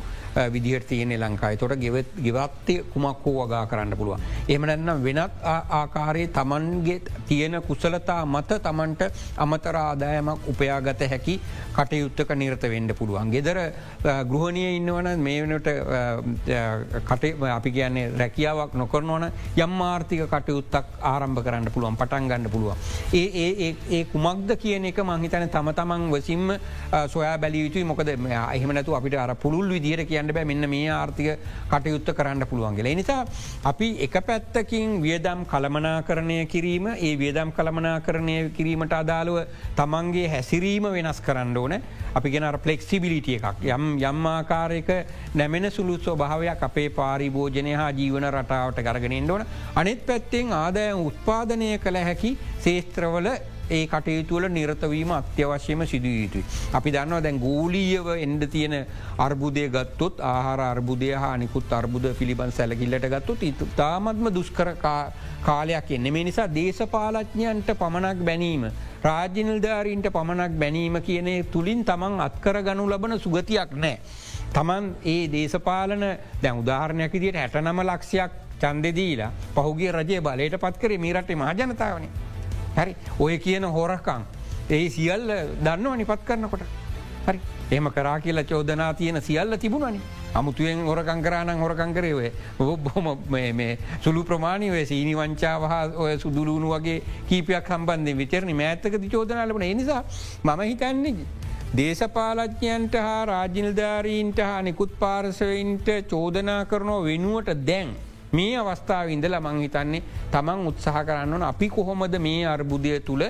විදිහට තියෙන ලංකායි තොට ගෙවත් ගෙවත්තය කුමක් හෝ වගා කරන්න පුළුවන්. එමනැන්නම් වෙනත් ආකාරයේ තමන්ගේ තියෙන කුසලතා මත තමන්ට අමතර ආදායමක් උපයාගත හැකි කටයුත්තක නිරත වෙන්ඩ පුළුවන්. ගෙදර ගෘහණය ඉන්නවන මේ වනට කටේ අපි කියන්නේ රැකියාවක් නොකරනවන යම් ආර්ථික කටයුත්තක් ආරම්භ කරන්න පුළුවන් පටන් ගන්න පුළුවන්. ඒ ඒ කුමක්ද කියන එක මංහිතන තම තමන් වසිම්ම සොයා බැලියුතුයි මොකද එහමනතු අපිට අර පුළුල් විදිහට කියන්න බෑ. මෙන්න මේ ආර්ථික කටයුත්ත කරන්න පුළුවන්ගේ. නිසා අපි එක පැත්තකින් වියදම් කළමනා කරණය කිරීම ඒ වියදම් කළමනා කරණය කිරීමට අදාළුව තමන්ගේ හැසිරීම වෙනස් කරන්න ඕන. අපි ගෙන පලෙක්සිබිලිටිය එකක්. යම් යම් ආකාරයක නැමෙන සුළු ස්වභාවයක් අපේ පාරිභෝජනය හා ජීවන රටාවට කරගෙනෙන්ට ඕන. අනෙත් පැත්තෙන් ආදායම් උත්පාදනය කළ හැකි ශේස්ත්‍රවල ඒ කටයුතුවල නිරතවීම අත්‍යවශ්‍යම සිදුව යුතුයි. අපි දන්නවා දැන් ගූලීයව එන්ඩ තියෙන අර්බුදය ගත්තොත් ආහාර අර්බුදය හා නිකුත් අර්බුද පිළිබන් සැලකිල්ලට ගත්තුත් තාමත්ම දුස්කරකා කාලයක් එන්න මේ නිසා දේශපාලඥයන්ට පමණක් බැනීම. රාජ්‍යනිල්ධාරීන්ට පමණක් බැනීම කියනේ තුළින් තමන් අත්කර ගනු ලබන සුගතියක් නෑ. තමන් ඒ දේශපාලන දැ උදාහරණයක් විදිට හැට නම ලක්ෂයක් චන්දදීලා පහුගේ රජය බලයට පත් කරේ මේ රටේ මහජනතාවනේ. හරි. ඔය කියන හොරකං ඒ සියල්ල දන්නව නිපත් කරනකොට. හරි. එම කරා කියලා චෝදනා තියෙන සියල්ල තිබුණනි අමුතුවෙන් හොරකං කරානං හොරකං කරේ බොහොම සුළු ප්‍රමාණීවේ සීනි වංචාවහ ඔය සුදුලුණු වගේ කීපයක් හම්බන්ධ විතරනි මෑත්තක චෝදනාලබන නිසා මම හිතන්නේ දේශපාලඥයන්ට හා රාජිනිල්ධාරීන්ට හා නිකුත් පාර්සවයින්ට චෝදනා කරනෝ වෙනුවට දැන්. මේ අවස්ථාව ඉඳල මංහිතන්නේ තමන් උත්සාහ කරන්න ඕන අපි කොහොමද මේ අර්බුදය තුළ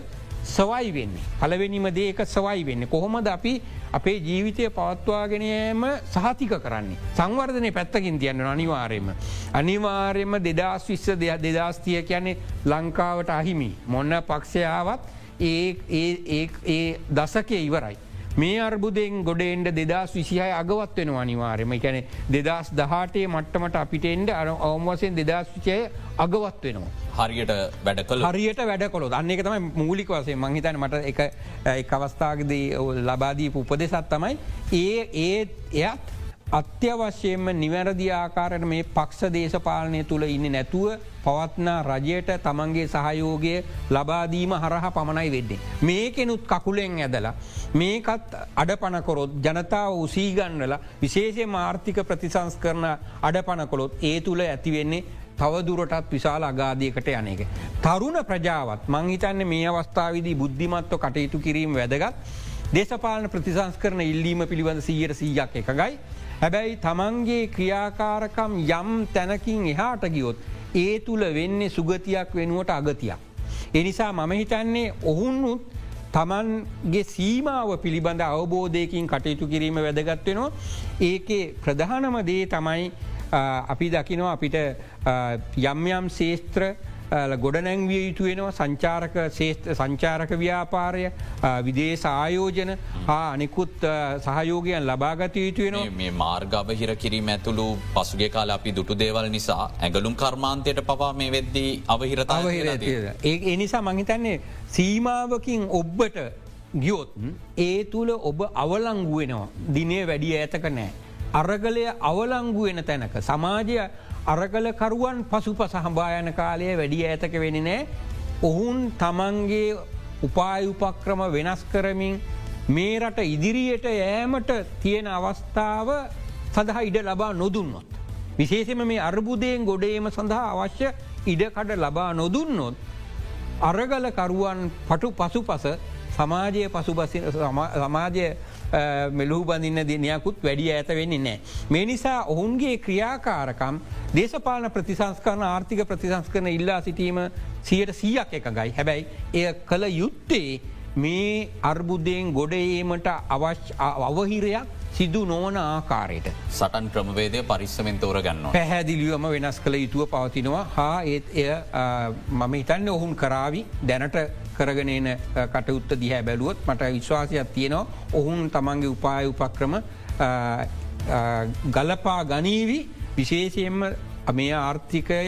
සවයි වෙන්නේ. පලවෙනිම දේක සවයි වෙන්න. කොහොමද අපි අපේ ජීවිතය පවත්වාගෙනයම සහතික කරන්නේ. සංවර්ධනය පැත්තකින් තියන්න අනිවාරයම. අනිවාර්යම දෙදස් විශ්ස දෙයක් දෙදස්තිය කියන්නේ ලංකාවට අහිමි. මොන්න පක්ෂයාවත් ඒ දසකය ඉවරයි. මේ අර්බුදෙන් ගොඩෙන්ට දෙදස් විසිහය අගවත් වෙන අනිවාර්යම කැන දෙදස් දහටේ මට්ටමට අපිට එන්ඩ අර අවම්වසයෙන් දෙදස් විචය අගවත් වෙනවා. හරියට වැඩ කළ හරියට වැඩ කොළ දන්නේ තම මූලික වසේ මංහිතන මට එක අවස්ථාගදී ලබාදී උපදෙසත් තමයි ඒ ඒ එයත් අත්‍යවශ්‍යයෙන්ම නිවැරදි ආකාරයට මේ පක්ෂ දේශපාලනය තුළ ඉන්න නැතුව පවත්නා රජයට තමන්ගේ සහයෝගය ලබාදීම හරහ පමණයි වෙද්දේ. මේකෙනුත් කකුලෙන් ඇදලා මේකත් අඩපනකොරොත් ජනතාව උසීගන්නල විශේෂය මාර්ථික ප්‍රතිසංස් කරන අඩපනකොළොත් ඒ තුළ ඇතිවෙන්නේ තවදුරටත් විශාල අගාධයකට යනක. තරුණ ප්‍රජාවත් මංහිතන්න මේ අවස්ථාවදී බුද්ධිමත්ව කටයුතු කිරීම වැදගත් දේශපාලන ප්‍රතිසංස් කරන ඉල්ලීම පිළිබඳ සීයට සීයක් එකගයි හැබැයි තමන්ගේ ක්‍රියාකාරකම් යම් තැනකින් එහාට ගියොත් ඒ තුළ වෙන්නේ සුගතියක් වෙනුවට අගතියක්. එනිසා මම හිතන්නේ ඔහුන්නුත් තමන්ගේ සීමාව පිළිබඳ අවබෝධයකින් කටයුතු කිරීම වැදගත්වෙනවා. ඒකේ ප්‍රධානම දේ තමයි අපි දකිනවා අපිට යම් යම් ශේස්ත්‍ර ගොඩනැංවිය යුතු වෙනවා සංචාරක සංචාරක ව්‍යාපාරය විදේ සායෝජන හා අනිකුත් සහයෝගයන් ලබාගත යුතු වෙන මේ මාර්ගව හිර කිරීම ඇතුළු පසුගේ කාල අපි දුටු දේවල් නිසා ඇගලුම් කර්මාන්තයට පවා මේ වෙද්දී අවහිරත අවහිර ඒ එනිසා මහිතන්නේ සීමාවකින් ඔබ්බට ගියොත් ඒ තුළ ඔබ අවලංගුවෙනවා දිනේ වැඩිය ඇතක නෑ. අරගලය අවලංගුවෙන තැනක සමාජය අරගලකරුවන් පසු පසහම්බායන කාලය වැඩිය ඇතක වෙන නෑ ඔහුන් තමන්ගේ උපායුපක්‍රම වෙනස් කරමින් මේ රට ඉදිරියට යෑමට තියෙන අවස්ථාව සඳහා ඉඩ ලබා නොදුන්නොත්. විශේෂම මේ අර්බුදයෙන් ගොඩේම සඳහා අවශ්‍ය ඉඩකඩ ලබා නොදුන්නොත්. අරගලකරුවන් පටු පසු පස සමාජය පසු සමාජය මෙලූ බඳන්න දිනයකුත් වැඩිය ඇත වෙන්නේ නෑ. මේ නිසා ඔවුන්ගේ ක්‍රියාකාරකම් දේශපාලන ප්‍රතිසංස්කරන ආර්ථික ප්‍රතිසංස්කරන ඉල්ලා සිටීම සියට සීයක් එක ගයි හැබැයි එය කළ යුත්තේ මේ අර්බුද්ධයෙන් ගොඩඒමට අවශ්‍ය අවහිරයක් සිදු නොවන ආකාරයට. සටන් ක්‍රමවේදය පරිස්සමෙන් තෝර ගන්න. පැහැදිලියම වෙනස් කළ යුතුව පවතිනවා හා ඒත් එය මම හිතන්න ඔහුන් කරාවි දැනට කරගෙනන කටයුත්ත දිහැ බැලුවොත් මට විශ්වාසයක් තියෙනවා ඔහුන් තමන්ගේ උපාය උපක්‍රම ගලපා ගනීවී විශේෂයෙන්ම මේ ආර්ථිකය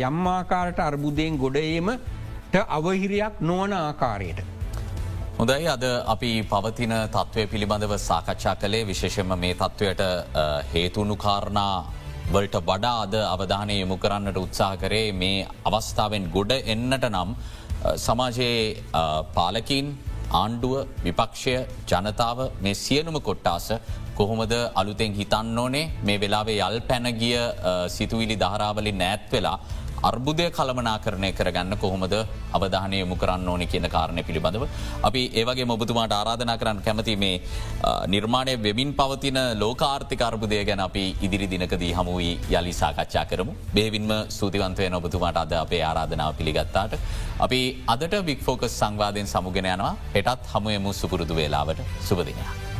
යම්මාකාරට අර්බුදයෙන් ගොඩේමට අවහිරයක් නොවන ආකාරයට. හොඳයි අද අපි පවතින තත්ත්වය පිළිබඳව සාකච්ඡා කළේ විශේෂම මේ තත්ත්වයට හේතුුණු කාරණා වලට වඩා අද අවධානය යොමු කරන්නට උත්සාහ කරේ මේ අවස්ථාවෙන් ගොඩ එන්නට නම් සමාජයේ පාලකින් ආණ්ඩුව විපක්ෂය ජනතාව මේ සියනුම කොට්ටාස කොහොමද අලුතෙන් හිතන්න ඕනේ? මේ වෙලාවේ යල් පැනගිය සිතුවිලි දහරාවලින් නෑත් වෙලා අර්බුදය කළමනා කරණය කරගන්න කොහොමද අවධානය යොමු කරන්න ඕනි කියන කාරණය පිළිබඳව. අපි ඒවගේ මොබතුමාට ආරාධනා කරන්න කැමති මේ නිර්මාණය වෙමින් පවතින ලෝකාර්ථික අර්බුදය ගැන අපි ඉදිරි දිනකදී හමුවී යලි සාකච්ඡා කරමු. බේවින්ම සූතිවන්තවය නොබතුමාට අද අපේ ආරාධනාව පිළිගත්තාට. අපි අදට වික්‍ෆෝකස් සංවාධයෙන් සමුගෙන යනවා හෙටත් හමුයමු සුපුරුදු වේලාවට සුපදිනයක්.